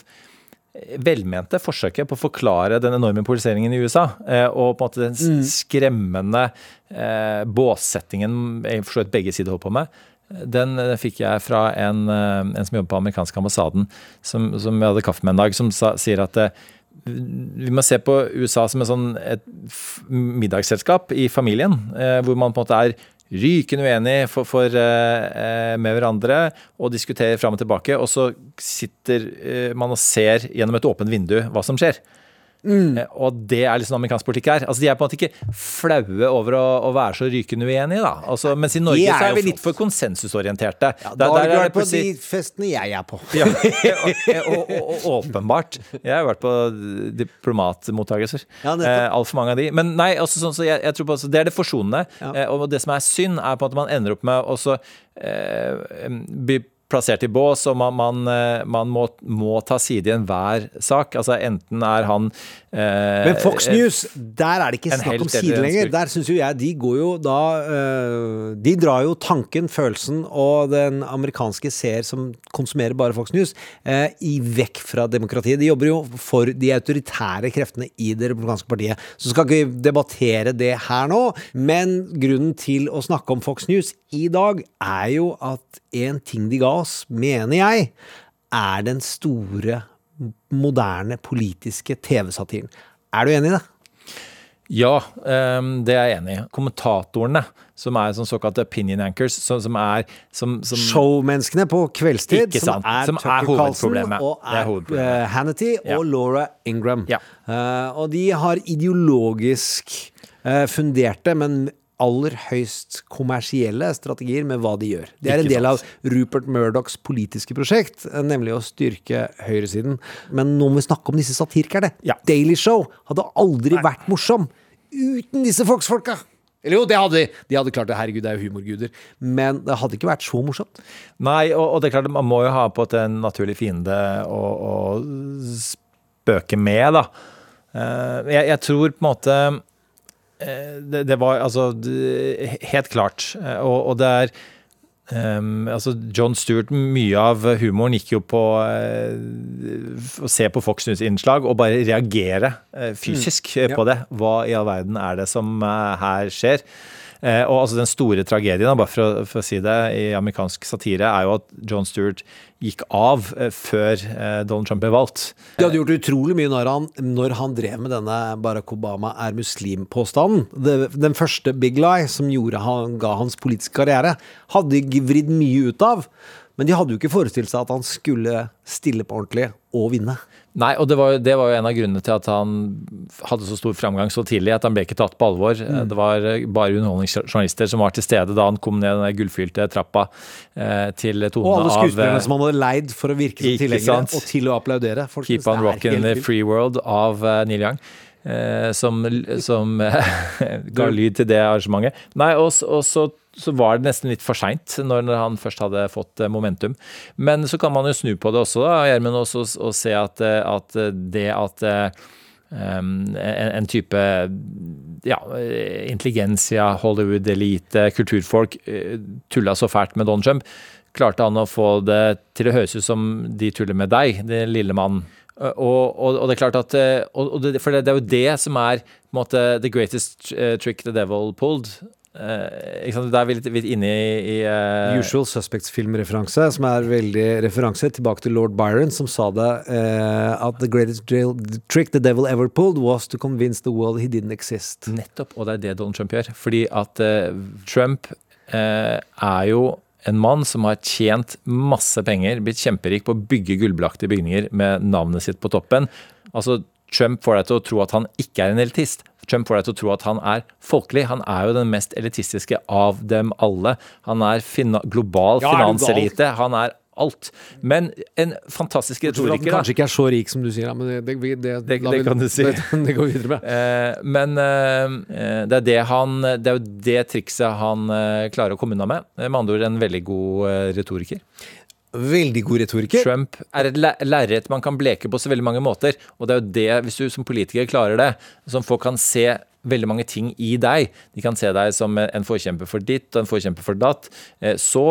velmente forsøket på å forklare den enorme polariseringen i USA, eh, og på en måte den skremmende eh, båssettingen jeg forstår at begge sider holder på med, den eh, fikk jeg fra en, eh, en som jobber på amerikanske ambassaden, som, som jeg hadde kaffe med en dag, som sa, sier at eh, vi må se på USA som sånn, et middagsselskap i familien, eh, hvor man på en måte er rykende uenig for, for, eh, eh, med hverandre og diskuterer fram og tilbake, og så sitter man og ser gjennom et åpent vindu hva som skjer. Mm. Eh, Og det er liksom amerikansk politikk her. Altså, de er på en måte ikke flaue over å, å være så rykende uenige, da. Altså, mens i Norge er så er vi litt for konsensusorienterte. Ja, Der- da har du vært på de festene jeg er på. ja, og, og, og, åpenbart. Jeg har vært på diplomatmottagelser. Ja, eh, Altfor mange av de. Men nei, altså, sånn, så jeg, jeg tror på, altså, det er det forsonende. Eh, og det som er synd, er på at man ender opp med å så, eh, bli plassert i bås, og man, man, eh, man må, må ta side i enhver sak. Altså Enten er han eh, Men Fox News, der er det ikke snakk om side lenger. Der syns jo jeg de går jo da eh, De drar jo tanken, følelsen og den amerikanske seer som konsumerer bare Fox News, eh, i vekk fra demokratiet. De jobber jo for de autoritære kreftene i det republikanske partiet. Så skal ikke vi debattere det her nå, men grunnen til å snakke om Fox News i dag er jo at en ting de ga oss, mener jeg, er den store, moderne politiske TV-satiren. Er du enig i det? Ja, ehm, det er jeg enig i. Kommentatorene, som er sånn såkalte opinion anchors, som, som er som, som, showmenneskene på kveldstid, som er som er Tucker Carlson og er er, Hannity og Ja. Laura Ingram. Ja. Uh, og de har ideologisk eh, funderte, men aller høyst kommersielle strategier med hva de gjør. Det er en del av. Rupert Murdochs politiske prosjekt, eh, nemlig å styrke høyresiden. Men nå må vi snakke om disse satirikerne. Ja. Daily Show hadde aldri vært morsom uten disse Fox-folka. Eller jo, det hadde de. De hadde klart det. Herregud, det er jo humorguder. Men det hadde ikke vært så morsomt. Nei, og, og det er klart, man må jo ha på en naturlig fiende å, å spøke med, da. Eh, jeg, jeg tror på en måte det, det var altså helt klart. eh, Og, og det er Um, altså John Stewart, mye av humoren gikk jo på uh, å se på Fox News-innslag og bare reagere uh, fysisk eh, på det. Hva i all verden er det som uh, her skjer? Eh, og altså Den store tragedien, bare for å, for å si det, i amerikansk satire, er jo at John Stewart gikk av eh, før eh, Donald Trump ble valgt. De hadde gjort utrolig mye når han, når han drev med denne Barack Obama er muslim-påstanden. Den første big lie som han, ga hans politiske karriere, hadde de vridd mye ut av. Men de hadde jo ikke forestilt seg at han skulle stille på ordentlig og vinne. Nei, og det var, det var jo en av grunnene til at han hadde så stor framgang så tidlig, at han ble ikke tatt på alvor. Mm. Det var eh, bare underholdningsjournalister som var til stede da han kom ned den gullfylte trappa eh, til Og tonene alle av skuespillerne eh, som han hadde leid for å virke som tilhengere, og til å applaudere. Folk Keep on rocking Rockin' the. Free World av uh, Neil Young. eh, som som eh, *laughs* ga lyd til det arrangementet. Nei, og, og så, så var det nesten litt for seint når han først hadde fått eh, momentum. Men så kan man jo snu på det også, da, Gjermund, og, og se at, eh, at eh, det at um, en, en type ja, intelligensia, Hollywood-elite, kulturfolk tulla så fælt med Donald Trump, klarte han å få det til å høres ut som de tuller med deg, den lille mannen. Og, og, og det er klart at det, For det, det er jo det som er på en måte the greatest trick the devil pulled. Eh, ikke sant? Da er vi litt, litt inne i, i uh... Usual Suspects-filmreferanse, som er veldig referanse tilbake til lord Byron, som sa det uh, at the greatest the trick the devil ever pulled was to convince the world he didn't exist. Nettopp, og det er det Donald Trump gjør. Fordi at eh, Trump eh, er jo en mann som har tjent masse penger, blitt kjemperik på å bygge gullbelagte bygninger med navnet sitt på toppen. Altså, Trump får deg til å tro at han ikke er en elitist. Trump får deg til å tro at han er folkelig. Han er jo den mest elitistiske av dem alle. Han er fina global Ja, finanselite. Han er alt. Men en fantastisk han retoriker, kanskje ikke er så rik som du sier, men det, det, det, Det- vi- kan du si. *laughs* Det, det går videre med. Eh, men eh, det er det han Det er jo det trikset han eh, klarer å komme unna med. Eh, Med andre ord en veldig god eh, retoriker. Veldig god retoriker. Trump er et lerret man kan bleke på så veldig mange måter. Og det er jo det, hvis du som politiker klarer det, som folk kan se veldig mange ting i deg. De kan se deg som en forkjemper for ditt og en forkjemper for datt. eh, Så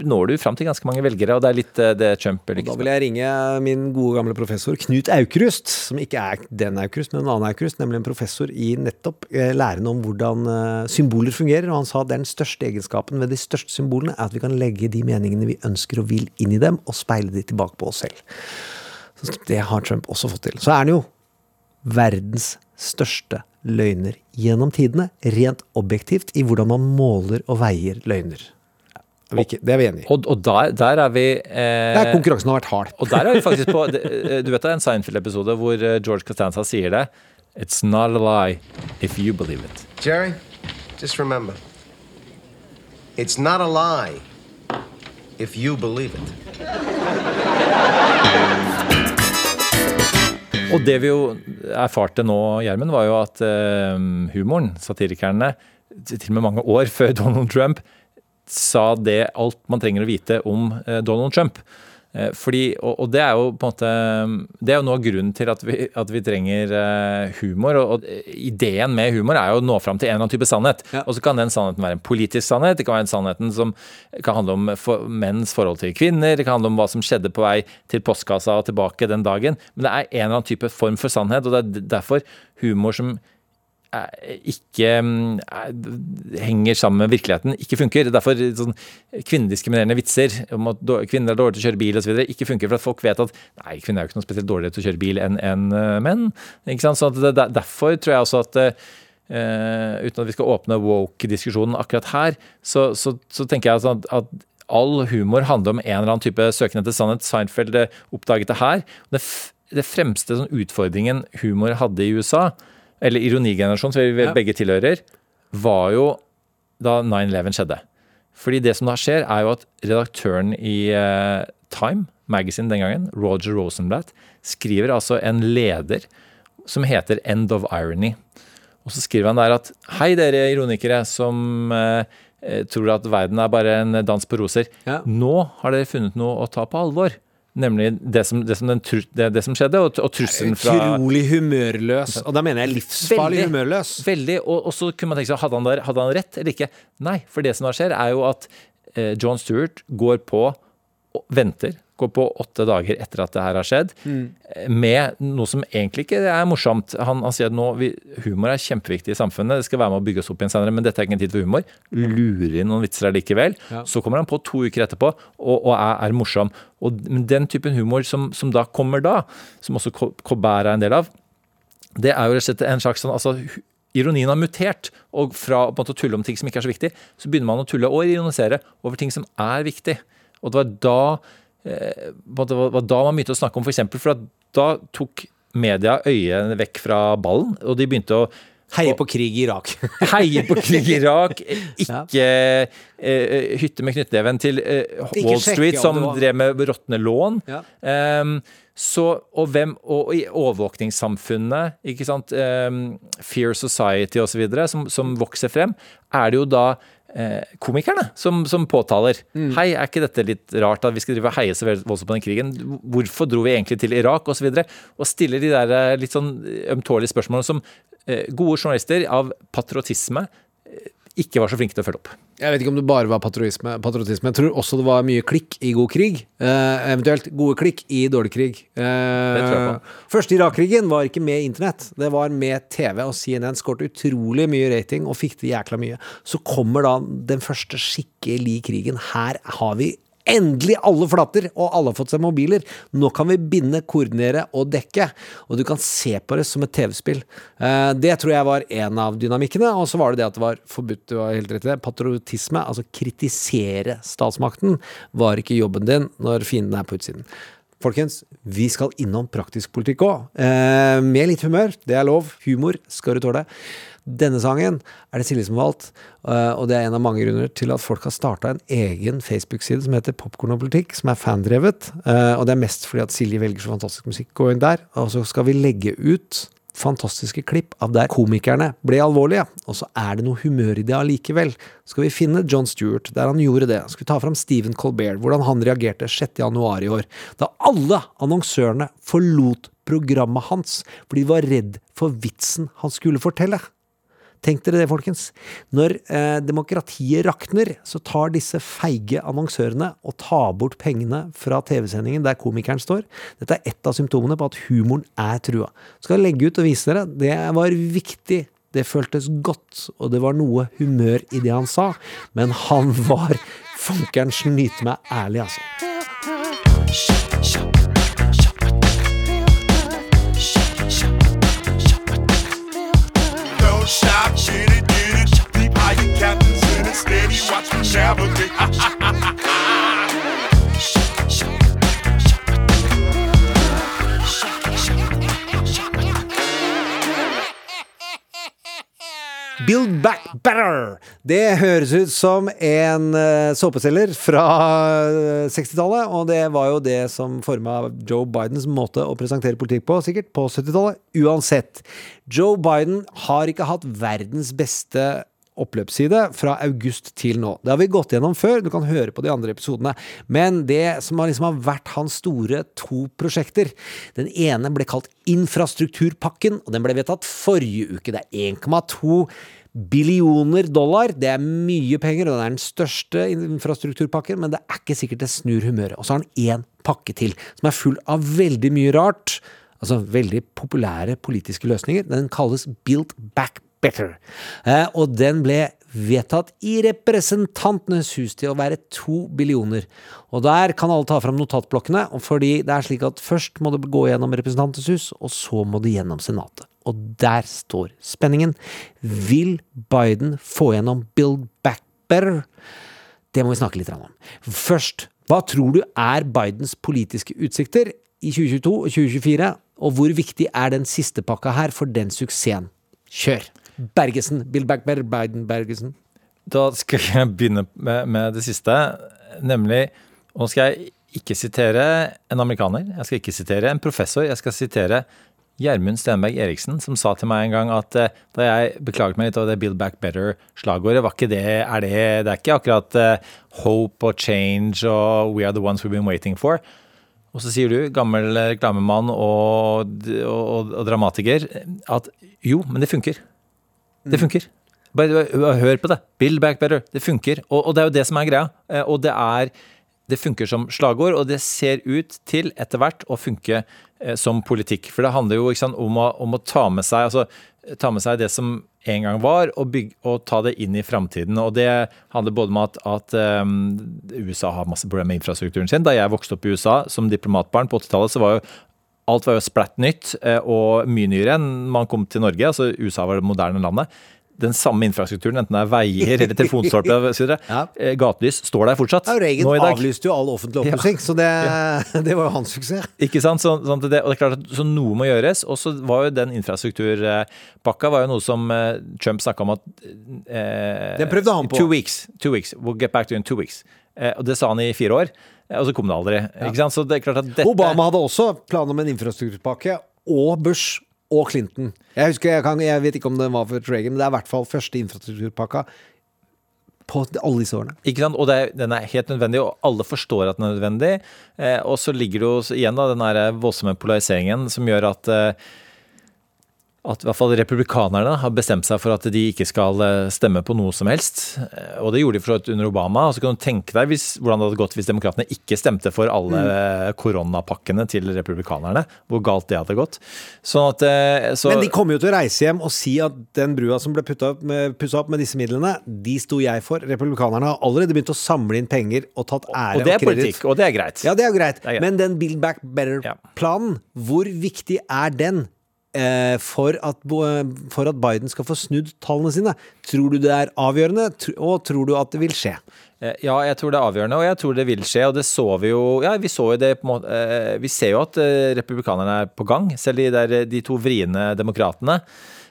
når du fram til ganske mange velgere, og det er litt eh, det Trump Da vil jeg ringe min gode gamle professor Knut Aukrust, som ikke er den Aukrust, men en annen Aukrust, nemlig en professor i nettopp Lærende læren om hvordan eh, symboler fungerer. Og han sa den største egenskapen ved de største symbolene er at vi kan legge de meningene vi ønsker og vil inn i dem, og speile de tilbake på oss selv. Så det har Trump også fått til. Så er han jo verdens største løgner gjennom tidene, rent objektivt, i hvordan man måler og veier løgner. Er ikke- Det er vi enig i. Og, og der, der er vi eh, Der konkurransen har vært hard. Og der er vi faktisk på eh, Du vet det er en Seinfeld-episode hvor eh, George Costanza sier det. It's not a lie if you believe it. Jerry, just remember it's not a lie if you believe it. Og det vi jo erfarte nå, Gjermund, var jo at eh, humoren, satirikerne, til og med mange år før *laughs* Donald Trump, sa det alt man trenger å vite om eh, Donald Trump. Eh, fordi, og, og det er jo på en måte Det er jo noe av grunnen til at vi, at vi trenger eh, humor. Og, og ideen med humor er jo å nå fram til en eller annen type sannhet. Og så kan den sannheten være en politisk sannhet. Det kan være en sannheten som kan handle om for, menns forhold til kvinner. Det kan handle om hva som skjedde på vei til postkassa og tilbake den dagen. Men det er en eller annen type form for sannhet, og det er derfor humor som ikke mm, er- henger sammen med virkeligheten, ikke funker. Derfor sånn kvinnediskriminerende vitser om at kvinner er dårlige til å kjøre bil osv. ikke funker, for at folk vet at nei, kvinner er jo ikke noe spesielt dårligere til å kjøre bil enn enn, eh, menn. Ikke sant? Så det, derfor tror jeg også at eh, eh, uten at vi skal åpne woke-diskusjonen akkurat her, så, så, så tenker jeg at, at all humor handler om en eller annen type søken etter sannhet. Seinfeld eh, oppdaget det her. Det, det fremste sånn, utfordringen humor hadde i USA, eller ironigenerasjonen, som vi Ja. begge tilhører, var jo da 9-11 skjedde. Fordi det som da skjer, er jo at redaktøren i uh, Time Magazine den gangen, Roger Rosenblatt, skriver altså en leder som heter End of Irony. Og så skriver han der at Hei, dere ironikere som eh, tror at verden er bare en dans på roser. Ja. Nå har dere funnet noe å ta på alvor. Nemlig det som, det som, den, det, det som skjedde, og, og trusselen fra Utrolig humørløs. Og da mener jeg livsfarlig Veldig. humørløs. Veldig, og, og så kunne man tenke seg, hadde han, der, hadde han rett eller ikke? Nei, for det som da skjer er jo at eh, John Stewart går på og venter. Går på åtte dager etter at det her har skjedd, mm. med noe som egentlig ikke er morsomt. Han, han sier at nå, vi, humor er kjempeviktig i samfunnet, det skal være med å bygge oss opp igjen senere, men dette er ikke en tid for humor. Lurer inn noen vitser allikevel. Så kommer han på to uker etterpå og, og er, er morsom. Og den typen humor som, som da kommer da, som også Co- Colbert er en del av, det er jo rett og slett en slags sånn altså, Ironien har mutert, og fra måte å tulle om ting som ikke er så viktig, så begynner man å tulle og ironisere over ting som er viktig. Og det var da eh, måte var, da man begynte å snakke om for eksempel, for da tok media øyet vekk fra ballen, og de begynte å Heie på krig i Irak. *laughs* Heie på krig i Irak, *laughs* ikke eh, hytte med knyttneven til eh, Wall Street, som var- drev med råtne lån. Ja. Ehm, så, og, hvem, og i overvåkningssamfunnet, ikke sant, ehm, Fear Society osv., som, som vokser frem, er det jo da eh, komikerne som, som påtaler Mm. Hei, er ikke dette litt rart at vi skal drive og heie så voldsomt på den krigen? Hvorfor dro vi egentlig til Irak? Og så videre. Og stiller de der eh, litt sånn ømtålige spørsmålene som eh, gode journalister av patriotisme eh, ikke var så flinke til å følge opp. Jeg vet ikke om det bare var patriotisme. patriotisme. Jeg tror også det var mye klikk i god krig. Eh, eventuelt gode klikk i dårlig krig. Eh. Første Irak-krigen var ikke med internett. Det var med TV, og CNN skåret utrolig mye rating og fikk til jækla mye. Så kommer da den første skikkelige krigen. Her har vi Endelig alle flater, og alle har fått seg mobiler. Nå kan vi binde, koordinere og dekke. Og du kan se på det som et TV-spill. Eh, Det tror jeg var en av dynamikkene. Og så var det det at det var forbudt, du har helt rett i det. Patriotisme, altså kritisere statsmakten, var ikke jobben din når fienden er på utsiden. Folkens, vi skal innom praktisk politikk òg. Eh, med litt humør. Det er lov. Humor skal du tåle. Denne sangen er det Silje som har valgt, eh, og det er en av mange grunner til at folk har starta en egen Facebook-side som heter Popkorn og politikk, som er fandrevet. Eh, og det er mest fordi at Silje velger så fantastisk musikk. Gå inn der. Og så skal vi legge ut fantastiske klipp av der komikerne ble alvorlige, og så er det noe humør i det allikevel. Så skal vi finne John Stewart, der han gjorde det. Skal vi ta fram Stephen Colbert, hvordan han reagerte 6. januar i år, da alle annonsørene forlot programmet hans fordi de var redd for vitsen han skulle fortelle. Tenk dere det, folkens. Når eh, demokratiet rakner, så tar disse feige annonsørene og tar bort pengene fra TV-sendingen der komikeren står. Dette er ett av symptomene på at humoren er trua. Skal jeg legge ut og vise dere. Det var viktig. Det føltes godt, og det var noe humør i det han sa. Men han var *laughs* Funkeren snyter meg ærlig, altså. Stop, get it, get it. Deep high, your captain's in it, steady. Watch me navigate. *laughs* *laughs* Build Back Better! Det høres ut som en uh, såpeselger fra eh, 60-tallet, og det var jo det som forma Joe Bidens måte å presentere politikk på, sikkert, på 70-tallet. Uansett. Joe Biden har ikke hatt verdens beste oppløpsside fra august til nå. Det har vi gått gjennom før, du kan høre på de andre episodene. Men det som har, liksom har vært hans store to prosjekter Den ene ble kalt Infrastrukturpakken, og den ble vedtatt forrige uke. Det er 1,2 billioner dollar. Det er mye penger, og det er den største infrastrukturpakken, men det er ikke sikkert det snur humøret. Og så har han én pakke til, som er full av veldig mye rart. Altså veldig populære politiske løsninger. Den kalles Build Back Better. Eh, og den ble vedtatt i Representantenes hus til å være to billioner. Og der kan alle ta fram notatblokkene, fordi det er slik at først må det gå gjennom Representantenes hus, og så må det gjennom Senatet. Og der står spenningen. Vil Biden få gjennom Build Back Better? Det må vi snakke litt om. Først, hva tror du er Bidens politiske utsikter i 2022 og 2024, og hvor viktig er den siste pakka her for den suksessen? Kjør! Bergesen. Bill Back Biden Bergesen. Da skal jeg begynne med, med det siste, nemlig nå skal jeg ikke sitere en amerikaner, jeg skal ikke sitere en professor, jeg skal sitere Gjermund Stenberg Eriksen, som sa til meg en gang at eh, da jeg beklaget meg litt over det Build Back Better-slagordet, var ikke det Er det Det er ikke akkurat eh, hope og change og we are the ones we've been waiting for. Og så sier du, gammel reklamemann og, og, og, og dramatiker, at jo, men det funker. Det funker. Bare, hør på det. Build back better. Det funker. Og, og det er jo det som er greia. Eh, Og det er det funker som slagord, og det ser ut til etter hvert å funke eh, som politikk. For det handler jo sant, om, å, om å ta med seg altså, ta med seg det som en gang var, og, bygge, og ta det inn i framtiden. Og det handler både om at, at um, USA har masse problemer med infrastrukturen sin. Da jeg vokste opp i USA som diplomatbarn på 80-tallet, så var jo alt var jo splatt nytt eh, og mye nyere enn man kom til Norge. altså USA var det moderne landet. Den samme infrastrukturen, enten det er veier eller telefonstolper osv. *laughs* Ja. Eh, Gatelys står der fortsatt. Ja, Reagan nå i dag. avlyste jo all offentlig oppussing, så det, *laughs* det var jo hans suksess. Ikke sant? Så, sånn det, og det er klart at så noe må gjøres. Og så var jo den infrastrukturpakka var jo noe som eh, Trump snakka om at eh, Den prøvde han på. Two weeks. Two weeks. We'll get back to you in two weeks. Eh, og det sa han i fire år, og så kom det aldri. Ikke sant? Så det er klart at dette Obama hadde også planer om en infrastrukturpakke, og Bush og Clinton. Jeg husker, jeg, kan, jeg vet ikke om den var for Reagan, men det er i hvert fall første infrastrukturpakka på alle disse årene. Ikke sant? Og det, den er helt nødvendig, og alle forstår at den er nødvendig. Eh, og så ligger det jo igjen da, den der voldsomme polariseringen som gjør at eh, at i hvert fall republikanerne har bestemt seg for at de ikke skal eh, stemme på noe som helst. Eh, Og det gjorde de for under Obama. Og så kan du tenke deg hvis, hvordan det hadde gått hvis demokratene ikke stemte for alle mm. koronapakkene til republikanerne. Hvor galt det hadde gått. Sånn at eh, så, Men de kommer jo til å reise hjem og si at den brua som ble pussa opp opp med disse midlene, de sto jeg for. Republikanerne har allerede begynt å samle inn penger og tatt ære og det er politikk, og det er greit. Ja, det er greit. Det er greit. Men den Build Back Better-planen, hvor viktig er den? Eh, For at, for at Biden skal få snudd tallene sine. Tror du det er avgjørende, og tror du at det vil skje? Eh, Ja, jeg tror det er avgjørende, og jeg tror det vil skje. Og det så vi jo Ja, vi så jo det på en måte eh, Vi ser jo at republikanerne er på gang, selv de, der, de to vriene demokratene.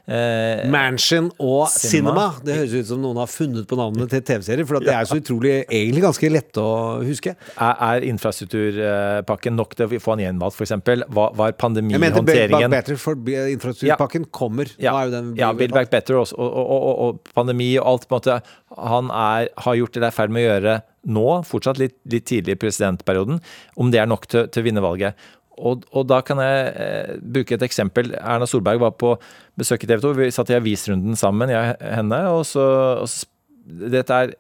Eh, Mansion og Cinema. Cinema. Det høres ut som noen har funnet på navnene til TV-serier, for at det er så utrolig egentlig ganske lette å huske. Er, er infrastrukturpakken nok til å få han gjenvalgt, f.eks.? Var, var Jeg mente Build Back pandemihåndteringen Better, for infrastrukturpakken kommer. Ja, er jo den ja Build Back Better også, og, og, og, og pandemi og alt på en måte Han er, har gjort det det er i ferd med å gjøre nå, fortsatt litt, litt tidlig i presidentperioden, om det er nok til, til å vinne valget. Og, og da kan jeg eh, bruke et eksempel. Erna Solberg var på besøk i TV 2. Vi satt i avisrunden sammen, jeg og henne. Og så, og så Dette er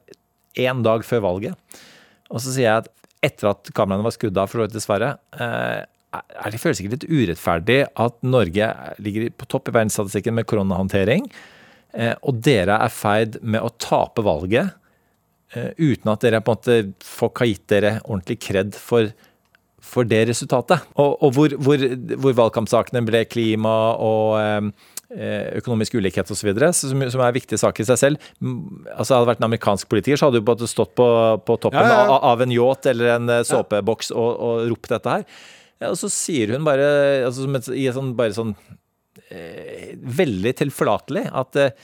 én dag før valget. Og så sier jeg at etter at kameraene var skrudd av, for dessverre, eh, er det føles ikke litt urettferdig at Norge ligger på topp i verdensstatistikken med koronahåndtering, eh, og dere er feid med å tape valget eh, uten at dere på en måte folk har gitt dere ordentlig kred for for det resultatet. Og, og hvor, hvor, hvor valgkampsakene ble klima og eh, økonomisk ulikhet osv., som, som er viktige saker i seg selv. Altså Hadde det vært en amerikansk politiker, så hadde du bare stått på, på toppen Ja, ja, ja. Av, av en yacht eller en eh, såpeboks og, og ropt dette her. Og så sier hun bare, altså, som et, i et sånn, bare sånn eh, veldig tilforlatelig at eh,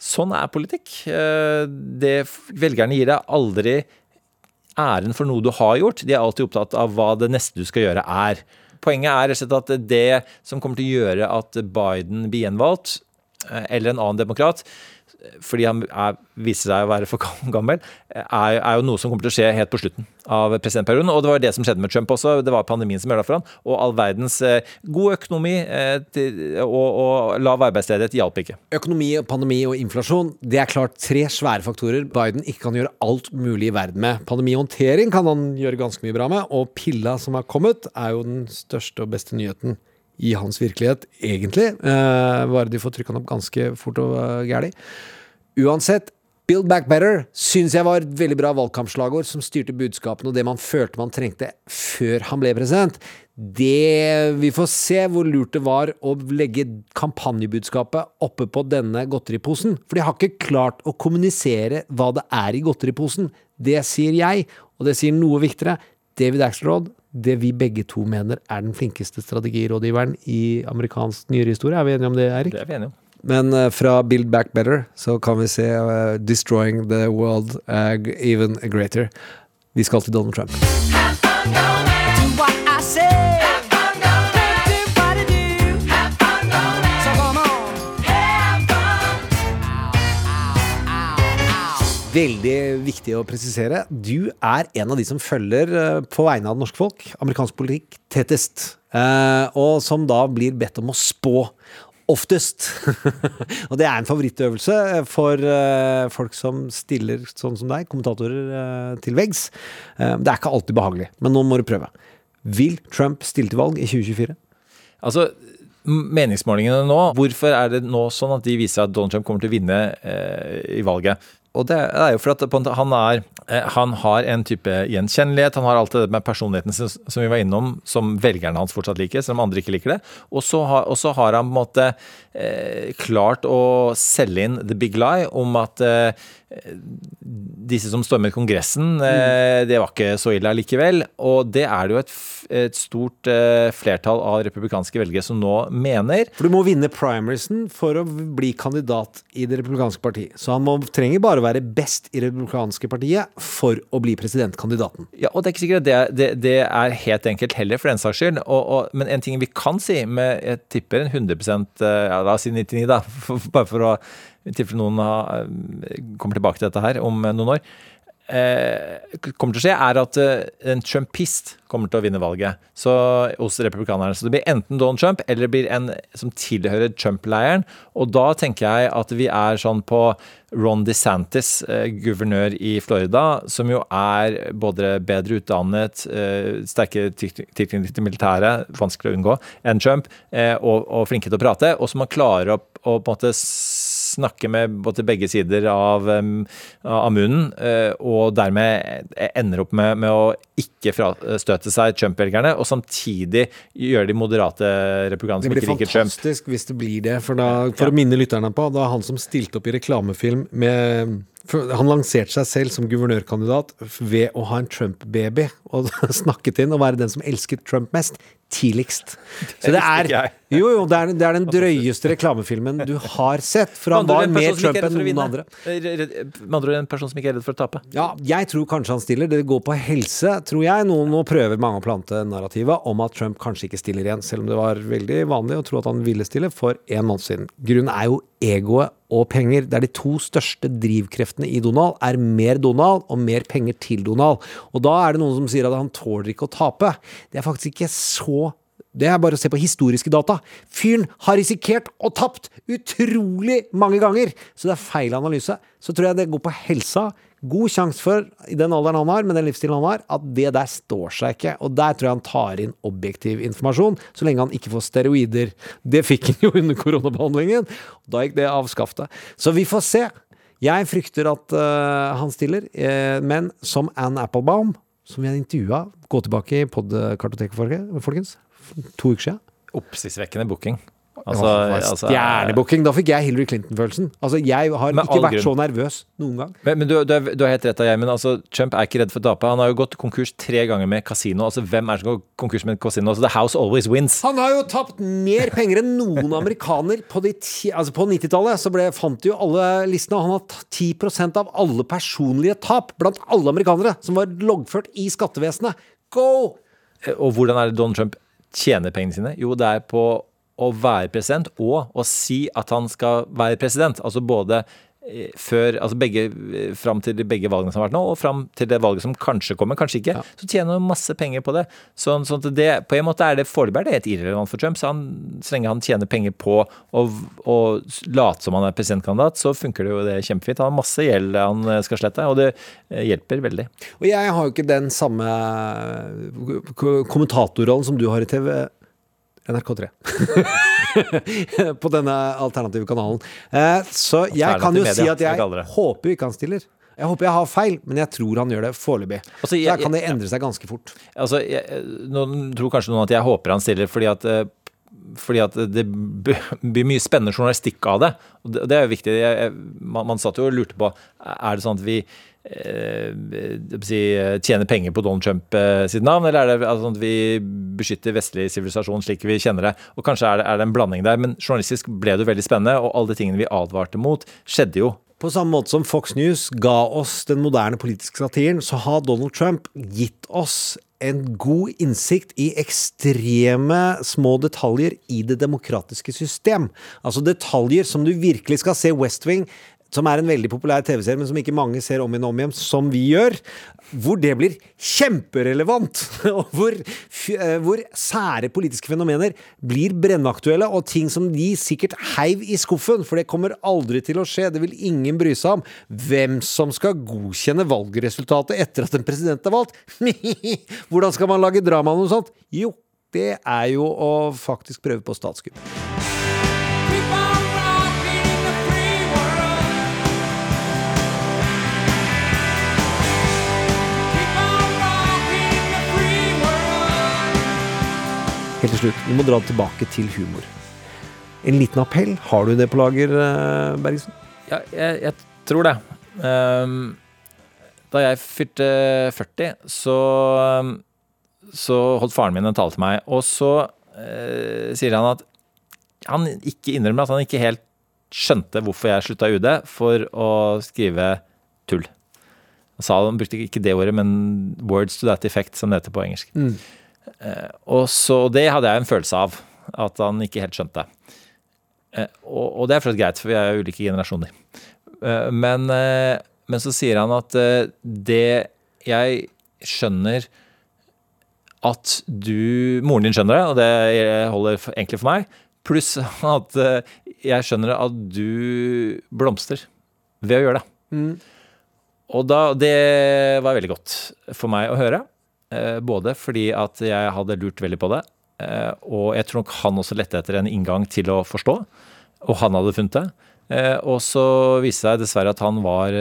sånn er politikk. Eh, det velgerne gir deg aldri æren for noe du har gjort. De er alltid opptatt av hva det neste du skal gjøre, er. Poenget er at det som kommer til å gjøre at Biden blir gjenvalgt, eh, eller en annen demokrat, fordi han er, viser seg å være for gammel, er, er jo noe som kommer til å skje helt på slutten av presidentperioden. Og det var det som skjedde med Trump også. Det var pandemien som gjorde for han. Og all verdens eh, god økonomi eh, til, og, og lav arbeidsledighet hjalp ikke. Økonomi, pandemi og inflasjon Det er klart tre svære faktorer Biden ikke kan gjøre alt mulig i verden med. Pandemihåndtering kan han gjøre ganske mye bra med, og pilla som er kommet, er jo den største og beste nyheten i hans virkelighet, egentlig. Eh, bare de får trykka den opp ganske fort og uh, gæli. Uansett, Build Back Better syns jeg var et veldig bra valgkampslagord som styrte budskapene og det man følte man trengte før han ble president. Det Vi får se hvor lurt det var å legge kampanjebudskapet oppe på denne godteriposen. For de har ikke klart å kommunisere hva det er i godteriposen. Det sier jeg, og det sier noe viktigere. David Axelrod, det vi begge to mener er den flinkeste strategirådgiveren i amerikansk nyere historie. Er vi enige om det, Erik? Det er vi enige om. Men eh, fra Build Back Better så kan vi se uh, Destroying the World uh, Even Greater. Vi skal til Donald Trump. Veldig viktig å presisere. Du er en av de som følger eh, på vegne av det norske folk amerikansk politikk tettest. Eh, og som da blir bedt om å spå oftest. *laughs* og det er en favorittøvelse for eh, folk som stiller sånn som deg, kommentatorer, til veggs. Det er ikke alltid behagelig, men nå må du prøve. Vil Trump stille til valg i 2024? Altså, meningsmålingene nå, hvorfor er det nå sånn at de viser at Donald Trump kommer til å vinne i valget? Og det er jo for at han, er, eh, han har en type gjenkjennelighet, han har alt det med personligheten sin som vi var innom, som velgerne hans fortsatt liker, selv om andre ikke liker det. Og så har, har han på en måte eh, klart å selge inn the big lie om at eh, disse som stormet Kongressen, mm. det var ikke så ille allikevel. Og det er det jo et, et stort eh, flertall av republikanske velgere som nå mener. For du må vinne primarisen for å bli kandidat i Det republikanske parti. Så han må, trenger bare å være best i Det republikanske partiet for å bli presidentkandidaten. Ja, og det er ikke sikkert det, det, det er helt enkelt heller, for den saks skyld. Og, og, men en ting vi kan si med jeg tipper en 100 eh, ja, La oss si 99, da. *laughs* Bare for å I tilfelle noen har, kommer tilbake til dette her om eh, noen år. Eh, kommer til å skje, er at eh, en trumpist kommer til å vinne valget så, hos republikanerne. Så det blir enten Donald Trump eller det blir en som tilhører Trump-leiren. Og da tenker jeg at vi er sånn på Ron DeSantis, eh, guvernør i Florida, som jo er både bedre utdannet, eh, sterkere tilk- tilknytning til militæret, vanskelig å unngå, enn Trump, eh, og, og flinke til å prate, og som man klarer å, å på en måte snakke med både begge sider av, um, av munnen, eh, og dermed ender opp med, med å ikke frastøte seg Trump-velgerne, og samtidig gjøre de moderate republikanerne som ikke liker Trump. Det blir fantastisk hvis det blir det. For, da, for å minne lytterne på, da han som stilte opp i reklamefilm med Han lanserte seg selv som guvernørkandidat ved å ha en Trump-baby og *laughs* snakket inn og være den som elsket Trump mest tidligst. Så det er. Jo, jo, det er, det er den drøyeste reklamefilmen du har sett. For han var mer Trump enn noen andre. Eh, Med andre ord en person som ikke er redd for å tape. Ja, jeg tror kanskje han stiller. Det går på helse, tror jeg. Noen nå prøver mange å plante narrativet om at Trump kanskje ikke stiller igjen, selv om det var veldig vanlig å tro at han ville stille for en måned siden. Grunnen er jo egoet og penger. Det er de to største drivkreftene i Donald, er mer Donald og mer penger til Donald. Og da er det noen som sier at han tåler ikke å tape. Det er faktisk ikke så det er bare å se på historiske data. Fyren har risikert og tapt utrolig mange ganger! Så det er feil analyse. Så tror jeg det går på helsa. God sjanse for, i den alderen han har, med den livsstilen han har, at det der står seg ikke. Og der tror jeg han tar inn objektiv informasjon, så lenge han ikke får steroider. Det fikk han jo under koronabehandlingen. Da gikk det av skaftet. Så vi får se. Jeg frykter at uh, han stiller, uh, men som Ann Applebaum, som vi har intervjua, gå tilbake i podkartoteket, folkens, to uker siden. Oppsiktsvekkende booking. Altså, Altså, Stjernebooking. Da fikk jeg Hillary Clinton-følelsen. Altså, jeg har ikke vært grunn. så nervøs noen gang. Men, men du, du, er, du er helt rett Gjermund. Altså, Trump er ikke redd for å tape. Han har jo gått konkurs tre ganger med kasino. Altså, hvem er det som går konkurs med kasino? Altså, the house always wins. Han har jo tapt mer penger enn noen amerikaner på, altså på 90-tallet. Så ble, fant jo alle listene, han har tatt 10% av alle personlige tap blant alle amerikanere som var loggført i skattevesenet. Go! Eh, Og hvordan er det Donald Trump tjener pengene sine? Jo, det er på å være president og å si at han skal være president. Altså både eh, før, altså begge, eh, fram til begge valgene som har vært nå, og fram til det valget som kanskje kommer, kanskje ikke, så tjener han masse penger på det. Så, så det, på en måte er det foreløpig er det helt irrelevant for Trump. Så han, så lenge han tjener penger på å, å late som han er presidentkandidat, så funker det jo det kjempefint. Han har masse gjeld han eh, skal slette, og det hjelper veldig. Og jeg har jo ikke den samme kommentatorrollen som du har i TV. NRK3. *laughs* på denne alternative kanalen. Eh, så jeg kan jo media, si at jeg håper ikke han stiller. Jeg håper jeg har feil, men jeg tror han gjør det foreløpig. Altså, Så jeg- her kan det endre seg ganske fort. Altså, jeg, noen tror kanskje noen at jeg håper han stiller fordi at eh, fordi at det blir mye spennende journalistikk av det. Og det, det er jo viktig. Jeg, jeg, man, man satt jo og lurte på Er det sånn at vi eh, si, tjener penger på Donald Trump eh, sitt navn, eller er det altså, sånn at vi beskytter vestlig sivilisasjon slik vi kjenner det? Og Kanskje er det, er det en blanding der, men journalistisk ble det jo veldig spennende, og alle de tingene vi advarte mot, skjedde jo. På samme måte som Fox News ga oss den moderne politiske satiren, så har Donald Trump gitt oss en god innsikt i ekstreme små detaljer i det demokratiske system. Altså detaljer som du virkelig skal se West Wing som er en veldig populær TV-serie, men som ikke mange ser om igjen og om igjen, som vi gjør, hvor det blir kjemperelevant. *laughs* Og hvor, eh, hvor sære politiske fenomener blir brennaktuelle, og ting som de sikkert heiv i skuffen, for det kommer aldri til å skje. Det vil ingen bry seg om. Hvem som skal godkjenne valgresultatet etter at en president er valgt. *laughs* Hvordan skal man lage drama av noe sånt? Jo, det er jo å faktisk prøve på statskupp. Til slutt, vi må dra tilbake til humor. En liten appell. Har du det på lager, eh, Bergesen? Ja, jeg, jeg tror det. Um, da jeg fylte 40, så, så holdt faren min en tale til meg. Og så uh, sier han at han ikke innrømmer at han ikke helt skjønte hvorfor jeg slutta i UD for å skrive tull. Han sa han brukte ikke det ordet, men 'words to that effect', som det heter på engelsk. Eh, og så det hadde jeg en følelse av, at han ikke helt skjønte. Eh, og, og det er fortsatt greit, for vi er ulike generasjoner. Eh, men, eh, men så sier han at eh, det jeg skjønner at du Moren din skjønner det, og det holder egentlig for meg. Pluss at eh, jeg skjønner at du blomstrer ved å gjøre det. Og da, det var veldig godt for meg å høre. Eh, både fordi at jeg hadde lurt veldig på det, eh, og jeg tror nok han også lette etter en inngang til å forstå. Og han hadde funnet det. Eh, og så viste det seg dessverre at han var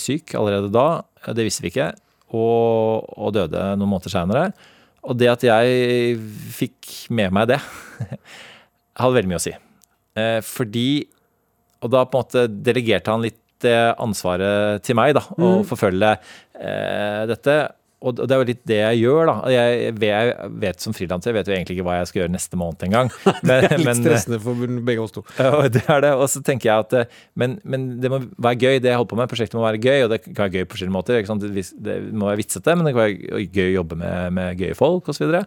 syk allerede da. Det visste vi ikke. Og, og døde noen måneder seinere. Og det at jeg fikk med meg det, *laughs* hadde veldig mye å si. Fordi Og da på en måte delegerte han litt ansvaret til meg, da. Å forfølge eh, dette. Og det er jo litt det jeg gjør, da. Jeg vet, jeg vet som frilanser, jeg vet jo egentlig ikke hva jeg skal gjøre neste måned engang. *laughs* er Litt men- stressende for begge oss to. *laughs* det er det. Og så tenker jeg at eh, men, men det må være gøy, det jeg holder på med. Prosjektet må være gøy, og det kan være gøy på forskjellige måter. Det, det må være vitsete, men det kan være gøy å jobbe med, med gøye folk osv.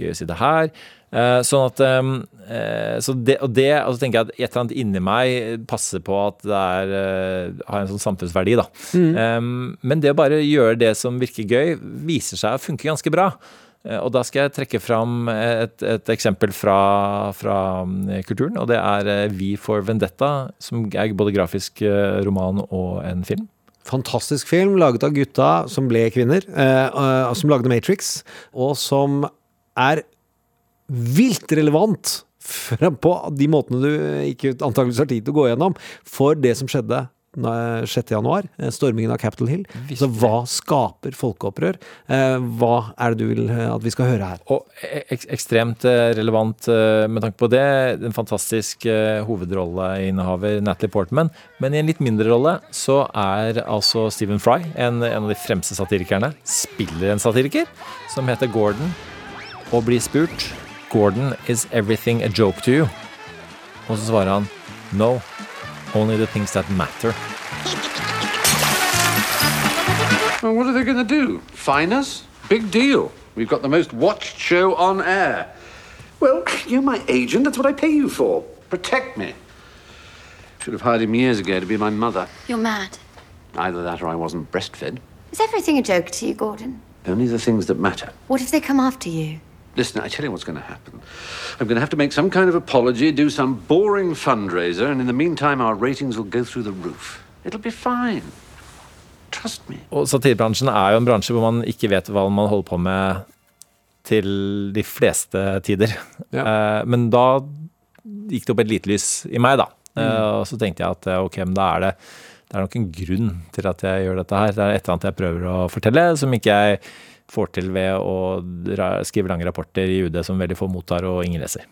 Gøy å sitte her. Eh, sånn at eh, så det, Og det, og så tenker jeg at et eller annet inni meg passer på at det er, eh, har en sånn samfunnsverdi, da. Mm. men det å bare gjøre det som virker gøy, viser seg å funke ganske bra. Og da skal jeg trekke fram et, et eksempel fra, fra mm, kulturen, og det er We for Vendetta, som er både grafisk roman og en film. Fantastisk film laget av gutta som ble kvinner, eh, som lagde Matrix, og som er vilt relevant på de måtene du ikke antakeligvis har tid til å gå gjennom, for det som skjedde na- 6. januar, eh, stormingen av Capitol Hill. Så hva skaper folkeopprør? Eh, Hva er det du vil eh, at vi skal høre her? Og ek ekstremt relevant med tanke på det. En fantastisk eh, hovedrolleinnehaver Natalie Portman. Men i en litt mindre rolle så er altså Stephen Fry, en, en av de fremste satirikerne, spiller en satiriker som heter Gordon, og blir spurt Gordon, is everything a joke to you? Og så svarer han No, only the things that matter. Well, what are they going to do? Fine us? Big deal. We've got the most watched show on air. Well, you're my agent. That's what I pay you for. Protect me. Should have hired him years ago to be my mother. You're mad. Either that or I wasn't breastfed. Is everything a joke to you, Gordon? Only the things that matter. What if they come after you? Listen, I tell you what's going to happen. I'm going to have to make some kind of apology, do some boring fundraiser, and in the meantime, our ratings will go through the roof. It'll be fine. Trust me. Og satirebransjen er jo en bransje hvor man ikke vet hva man holder på med til de fleste tider. Ja. men da gikk det opp et lite lys i meg, da. Mm. og så tenkte jeg at eh, ok, men da er det det er nok en grunn til at jeg gjør dette her. Det er et eller annet jeg prøver å fortelle, som ikke jeg får til ved å skrive lange rapporter i UD som veldig få mottar og ingen leser.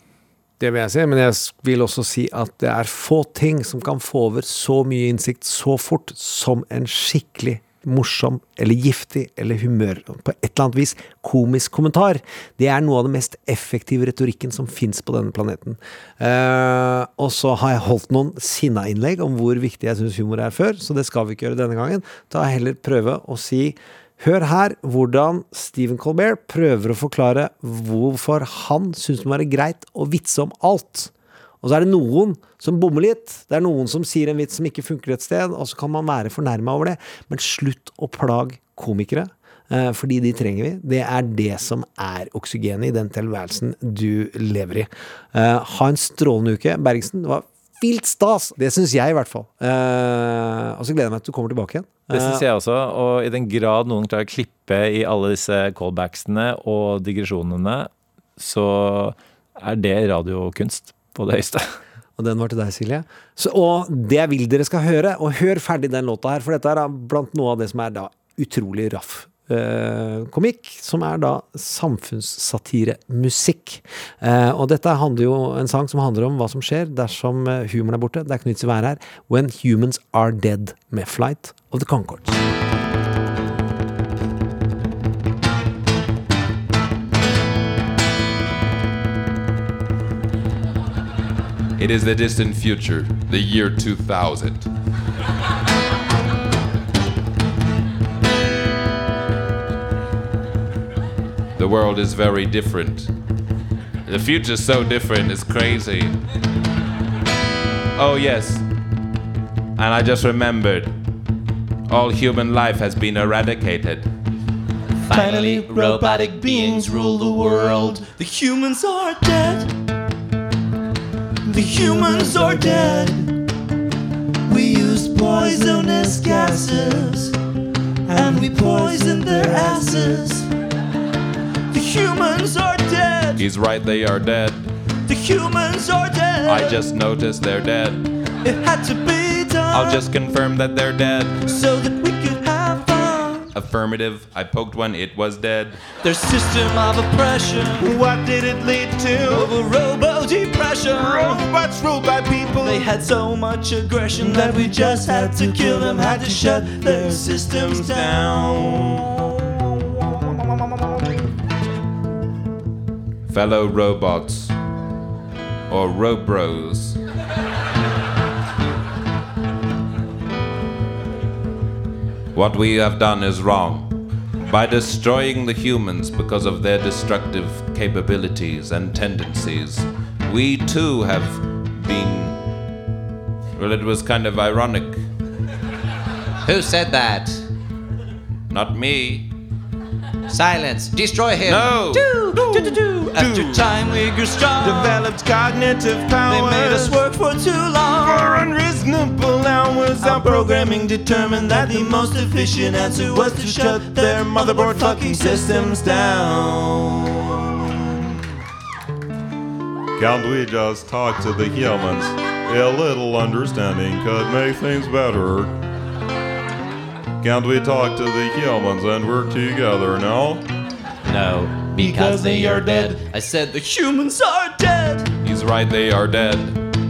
Det vil jeg si, men jeg vil også si at det er få ting som kan få over så mye innsikt så fort som en skikkelig morsom eller giftig eller humør på et eller annet vis komisk kommentar. Det er noe av den mest effektive retorikken som fins på denne planeten. Uh, og så har jeg holdt noen sinna innlegg om hvor viktig jeg syns humor er før, så det skal vi ikke gjøre denne gangen. Da heller prøve å si Hør her hvordan Stephen Colbert prøver å forklare hvorfor han syns det må være greit å vitse om alt. Og så er det noen som bommer litt. Det er noen som sier en vits som ikke funker et sted, og så kan man være fornærma over det. Men slutt å plage komikere. eh, Fordi de trenger vi. Det er det som er oksygenet i den tilværelsen du lever i. Eh, Ha en strålende uke. Bergsen, det var vilt stas! Det syns jeg, i hvert fall. Eh, Og så gleder jeg meg til du kommer tilbake igjen. Det syns Eh, jeg også, og i den grad noen klarer å klippe i alle disse callbacksene og digresjonene, så er det radiokunst på det høyeste. *laughs* Og den var til deg, Silje. Så, og det vil dere skal høre. Og hør ferdig den låta her, for dette er blant noe av det som er da utrolig raff. Eh, komikk, som er da samfunnssatiremusikk. Eh, og dette handler jo en sang som handler om hva som skjer dersom eh, humoren er borte. Det er ikke noe vits i å være her. When Humans Are Dead med Flight of the Concords. It is the distant future, the year 2000. The world is very different. The future's so different, it's crazy. Oh, yes. And I just remembered all human life has been eradicated. Finally, robotic beings rule the world. The humans are dead. The humans are dead. We used poisonous gases and we poisoned their asses. The humans are dead. He's right, they are dead. The humans are dead. I just noticed they're dead. It had to be done. I'll just confirm that they're dead. so that we could have fun. Affirmative. I poked one, it was dead. Their system of oppression. What did it lead to? Of a robo depression. Robots ruled by people. They had so much aggression that we just had to kill them, had to shut their systems down. Fellow robots. Or robros. What we have done is wrong. By destroying the humans because of their destructive capabilities and tendencies, we too have been. Well, it was kind of ironic. Who said that? Not me. Silence. Destroy him. No! Do, do, do, do. After time we grew strong. Developed cognitive powers. They made us work for too long. For unreasonable hours. Our programming determined that the most efficient answer was to shut their motherboard fucking systems down. Can't we just talk to the humans? A little understanding could make things better. Can't we talk to the humans and work together now? No, because they are dead. I said the humans are dead. He's right, they are dead.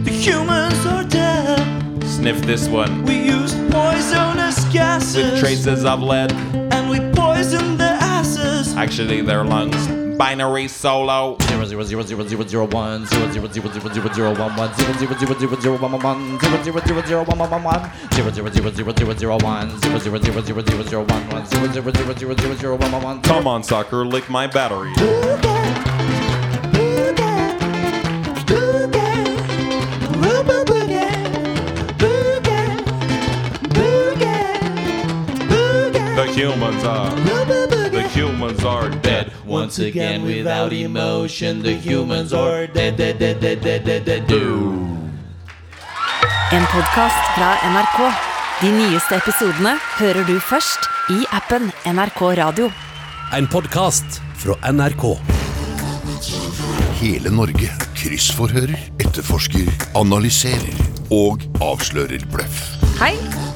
The humans are dead. Sniff this one. We used poisonous gases. With traces of lead. And we poisoned their asses. Actually, their lungs. Binary solo. Zero zero zero zero zero zero one zero zero zero zero zero zero one one zero zero zero zero zero one one one zero zero zero zero one one one one zero zero zero zero zero zero one zero zero zero zero zero zero one one zero zero zero zero zero zero one one one. Come on, sucker, lick my battery. The humans are. Humans are dead. Once again, without emotion, the humans are dead, dead, dead, dead, dead, dead, dead. Do. En podkast fra NRK. De nyeste episodene hører du først i appen NRK Radio. En podkast fra NRK. Hele Norge kryssforhører, etterforsker, analyserer og avslører bløff. Hei,